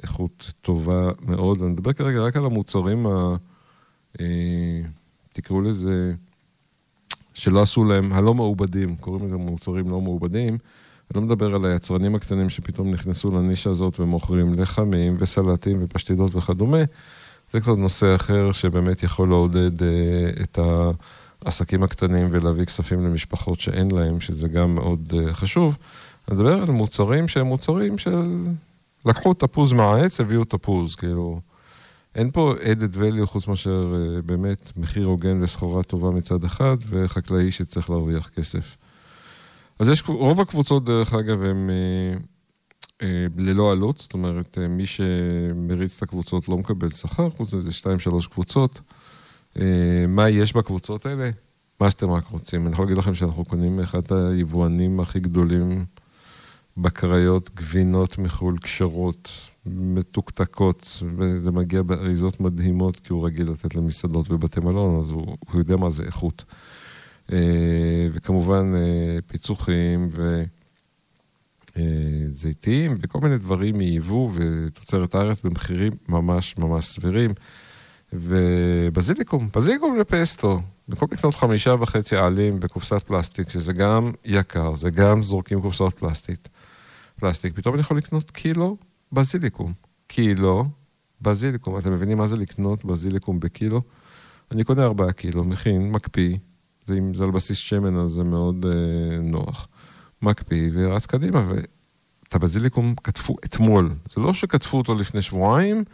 באיכות טובה מאוד. אני מדבר כרגע רק על המוצרים ה... אה, תקראו לזה, שלא עשו להם, הלא מעובדים, קוראים לזה מוצרים לא מעובדים. אני לא מדבר על היצרנים הקטנים שפתאום נכנסו לנישה הזאת ומוכרים לחמים וסלטים ופשטידות וכדומה. זה כבר נושא אחר שבאמת יכול לעודד אה, את העסקים הקטנים ולהביא כספים למשפחות שאין להם, שזה גם מאוד אה, חשוב. אני מדבר על מוצרים שהם מוצרים של... לקחו תפוז מהעץ, הביאו תפוז, כאילו... אין פה added value חוץ מאשר אה, באמת מחיר הוגן וסחורה טובה מצד אחד, וחקלאי שצריך להרוויח כסף. אז יש, רוב הקבוצות, דרך אגב, הן אה, אה, ללא עלות, זאת אומרת, מי שמריץ את הקבוצות לא מקבל שכר, חוץ מזה שתיים, שלוש קבוצות. מה יש בקבוצות האלה? מה שאתם רק רוצים. אני יכול להגיד לכם שאנחנו קונים מאחד היבואנים הכי גדולים בקריות, גבינות מחו"ל, קשרות, מתוקתקות, וזה מגיע באריזות מדהימות, כי הוא רגיל לתת למסעדות ובתי מלון, אז הוא, הוא יודע מה זה איכות. אה, וכמובן אה, פיצוחים וזיתים אה, וכל מיני דברים מייבוא ותוצרת הארץ במחירים ממש ממש סבירים. ובזיליקום, בזיליקום לפסטו, במקום לקנות חמישה וחצי עלים בקופסת פלסטיק, שזה גם יקר, זה גם זורקים קופסאות פלסטיק, פלסטיק, פתאום אני יכול לקנות קילו בזיליקום. קילו בזיליקום. אתם מבינים מה זה לקנות בזיליקום בקילו? אני קונה ארבעה קילו, מכין, מקפיא, זה, אם זה על בסיס שמן, אז זה מאוד אה, נוח. מקפיא ורץ קדימה, ואת הבזיליקום כתפו אתמול. זה לא שכתפו אותו לפני שבועיים,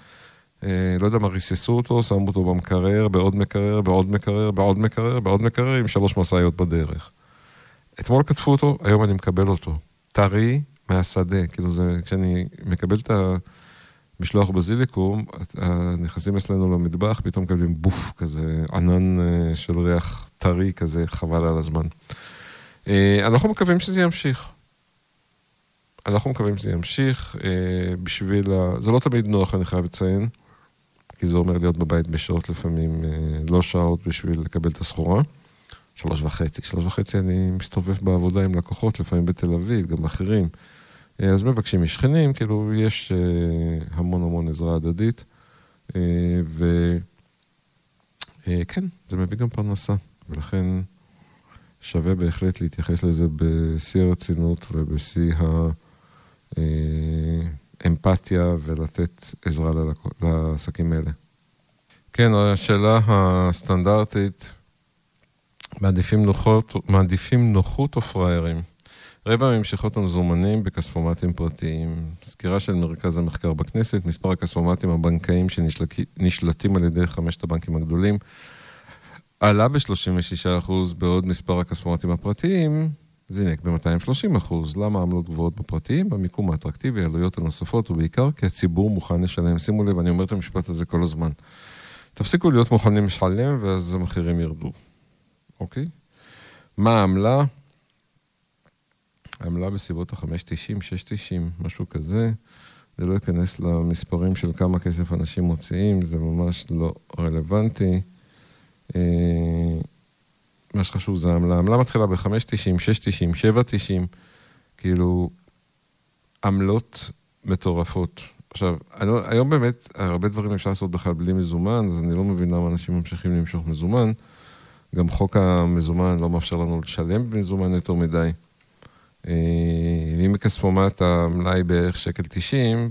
אה, לא יודע מה, ריססו אותו, שמו אותו במקרר, בעוד מקרר, בעוד מקרר, בעוד מקרר, בעוד מקרר, עם שלוש משאיות בדרך. אתמול כתפו אותו, היום אני מקבל אותו. טרי מהשדה, כאילו זה, כשאני מקבל את ה... משלוח בזיליקום, נכנסים אצלנו למטבח, פתאום מקבלים בוף כזה, ענן אה, של ריח טרי כזה, חבל על הזמן. אה, אנחנו מקווים שזה ימשיך. אנחנו מקווים שזה ימשיך אה, בשביל ה... זה לא תמיד נוח, אני חייב לציין, כי זה אומר להיות בבית בשעות לפעמים, לא שעות בשביל לקבל את הסחורה. שלוש וחצי. שלוש וחצי אני מסתובב בעבודה עם לקוחות, לפעמים בתל אביב, גם אחרים. אה, אז מבקשים משכנים, כאילו, יש אה, המון המון עזרה הדדית, אה, וכן, זה מביא גם פרנסה, ולכן שווה בהחלט להתייחס לזה בשיא הרצינות ובשיא האמפתיה ולתת עזרה לעסקים האלה. כן, השאלה הסטנדרטית, מעדיפים נוחות, מעדיפים נוחות או פראיירים? רבע ממשיכות המזומנים בכספומטים פרטיים. סקירה של מרכז המחקר בכנסת, מספר הכספומטים הבנקאיים שנשלטים על ידי חמשת הבנקים הגדולים עלה ב-36%, בעוד מספר הכספומטים הפרטיים זינק ב-230%. למה עמלות גבוהות בפרטיים? במיקום האטרקטיבי, העלויות הנוספות, ובעיקר כי הציבור מוכן לשלם. שימו לב, אני אומר את המשפט הזה כל הזמן. תפסיקו להיות מוכנים לשלם, ואז המחירים ירדו, אוקיי? מה העמלה? עמלה בסביבות ה-5.90, 6.90, משהו כזה. זה לא ייכנס למספרים של כמה כסף אנשים מוציאים, זה ממש לא רלוונטי. אה, מה שחשוב זה העמלה. העמלה מתחילה ב-5.90, 6.90, 7.90, כאילו, עמלות מטורפות. עכשיו, אני, לא- היום באמת, הרבה דברים אפשר לעשות בכלל בלי מזומן, אז אני לא מבין למה אנשים ממשיכים למשוך מזומן. גם חוק המזומן לא מאפשר לנו לשלם במזומן יותר מדי. אה, ואם בכספומט המלאי בערך שקל 90,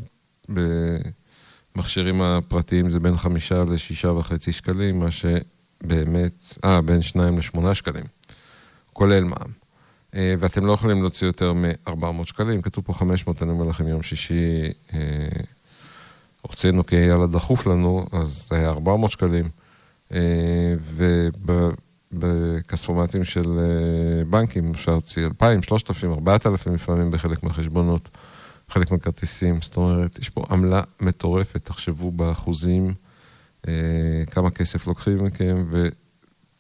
במכשירים הפרטיים זה בין חמישה לשישה וחצי שקלים, מה שבאמת, אה, בין שניים לשמונה שקלים, כולל מע"מ. אה, ואתם לא יכולים להוציא יותר מ-400 שקלים, כתוב פה 500, אני אומר לכם, יום שישי אה, הוצאנו כי היה לה דחוף לנו, אז זה היה 400 שקלים. ובכספומטים של בנקים אפשר להוציא 2,000, 3,000, 4,000 לפעמים בחלק מהחשבונות. חלק מהכרטיסים. זאת אומרת, יש פה עמלה מטורפת, תחשבו באחוזים אה, כמה כסף לוקחים מכם,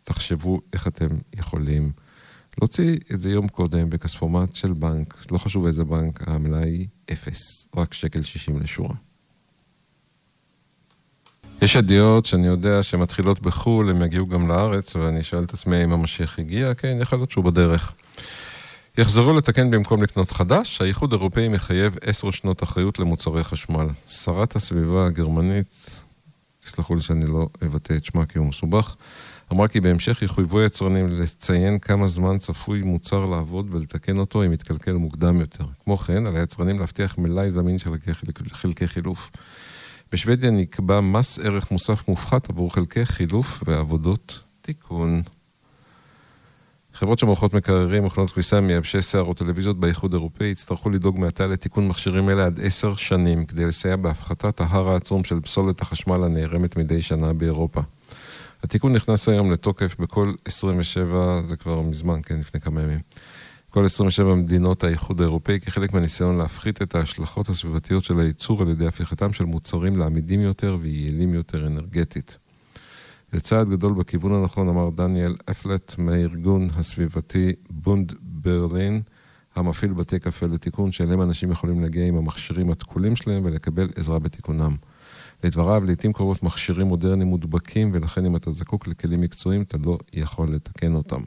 ותחשבו איך אתם יכולים להוציא את זה יום קודם בכספומט של בנק, לא חשוב איזה בנק, העמלה היא אפס, רק שקל שישים לשורה. יש ידיעות שאני יודע שמתחילות בחו"ל, הם יגיעו גם לארץ, ואני שואל את עצמי אם המשיח הגיע, כן, יכול להיות שהוא בדרך. יחזרו לתקן במקום לקנות חדש, האיחוד האירופאי מחייב עשר שנות אחריות למוצרי חשמל. שרת הסביבה הגרמנית, תסלחו לי שאני לא אבטא את שמה כי הוא מסובך, אמרה כי בהמשך יחויבו יצרנים לציין כמה זמן צפוי מוצר לעבוד ולתקן אותו אם יתקלקל מוקדם יותר. כמו כן, על היצרנים להבטיח מלאי זמין של חלקי חילוף. בשוודיה נקבע מס ערך מוסף מופחת עבור חלקי חילוף ועבודות תיקון. חברות שמוכרות מקררים, מכונות כביסה, מייבשי שיער או טלוויזיות באיחוד האירופאי יצטרכו לדאוג מעתה לתיקון מכשירים אלה עד עשר שנים, כדי לסייע בהפחתת ההר העצום של פסולת החשמל הנערמת מדי שנה באירופה. התיקון נכנס היום לתוקף בכל 27, זה כבר מזמן, כן, לפני כמה ימים. כל 27 מדינות האיחוד האירופאי כחלק מהניסיון להפחית את ההשלכות הסביבתיות של הייצור על ידי הפיכתם של מוצרים לעמידים יותר ויעילים יותר אנרגטית. זה צעד גדול בכיוון הנכון, אמר דניאל אפלט מהארגון הסביבתי בונד ברלין, המפעיל בתי קפה לתיקון, שאליהם אנשים יכולים להגיע עם המכשירים התקולים שלהם ולקבל עזרה בתיקונם. לדבריו, לעיתים קרובות מכשירים מודרניים מודבקים, ולכן אם אתה זקוק לכלים מקצועיים, אתה לא יכול לתקן אותם.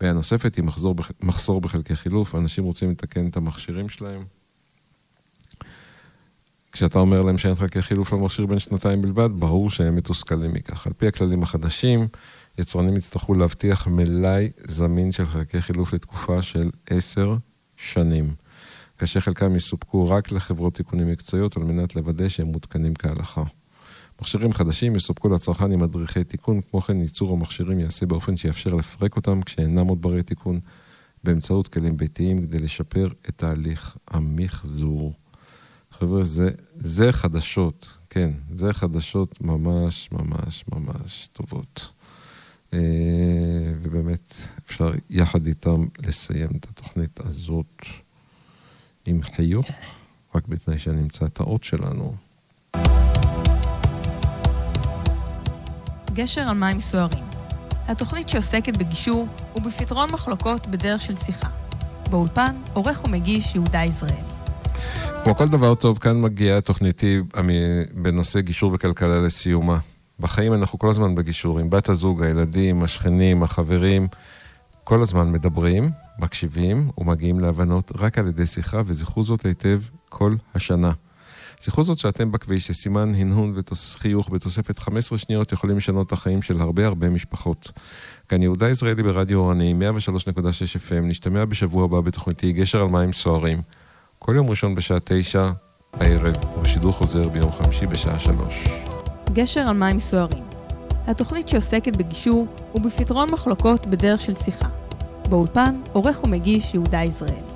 בעיה נוספת היא מחזור, מחסור בחלקי חילוף, אנשים רוצים לתקן את המכשירים שלהם. כשאתה אומר להם שאין חלקי חילוף למכשיר בין שנתיים בלבד, ברור שהם מתוסכלים מכך. על פי הכללים החדשים, יצרנים יצטרכו להבטיח מלאי זמין של חלקי חילוף לתקופה של עשר שנים, כאשר חלקם יסופקו רק לחברות תיקונים מקצועיות על מנת לוודא שהם מותקנים כהלכה. מכשירים חדשים יסופקו לצרכן עם מדריכי תיקון, כמו כן ייצור המכשירים ייעשה באופן שיאפשר לפרק אותם כשאינם עוד ברי תיקון באמצעות כלים ביתיים כדי לשפר את תהליך המחזור. חבר'ה, זה, זה חדשות, כן, זה חדשות ממש ממש ממש טובות. אה, ובאמת, אפשר יחד איתם לסיים את התוכנית הזאת עם חיוך, רק בתנאי שאני אמצא את האות שלנו. גשר על מים סוערים. התוכנית שעוסקת בגישור ובפתרון מחלוקות בדרך של שיחה. באולפן, עורך ומגיש יהודה יזרעאלי. כמו כל דבר טוב, כאן מגיעה תוכניתי בנושא גישור וכלכלה לסיומה. בחיים אנחנו כל הזמן בגישור, עם בת הזוג, הילדים, השכנים, החברים, כל הזמן מדברים, מקשיבים ומגיעים להבנות רק על ידי שיחה, וזכרו זאת היטב כל השנה. זכרו זאת שאתם בכביש, שסימן הנהון וחיוך בתוספת 15 שניות יכולים לשנות את החיים של הרבה הרבה משפחות. כאן יהודה ישראלי ברדיו אורני, 103.6 FM, נשתמע בשבוע הבא בתוכניתי גשר על מים סוערים. כל יום ראשון בשעה תשע בערב, ובשידור חוזר ביום חמישי בשעה שלוש. גשר על מים סוערים. התוכנית שעוסקת בגישור ובפתרון מחלוקות בדרך של שיחה. באולפן, עורך ומגיש יהודה יזרעאל.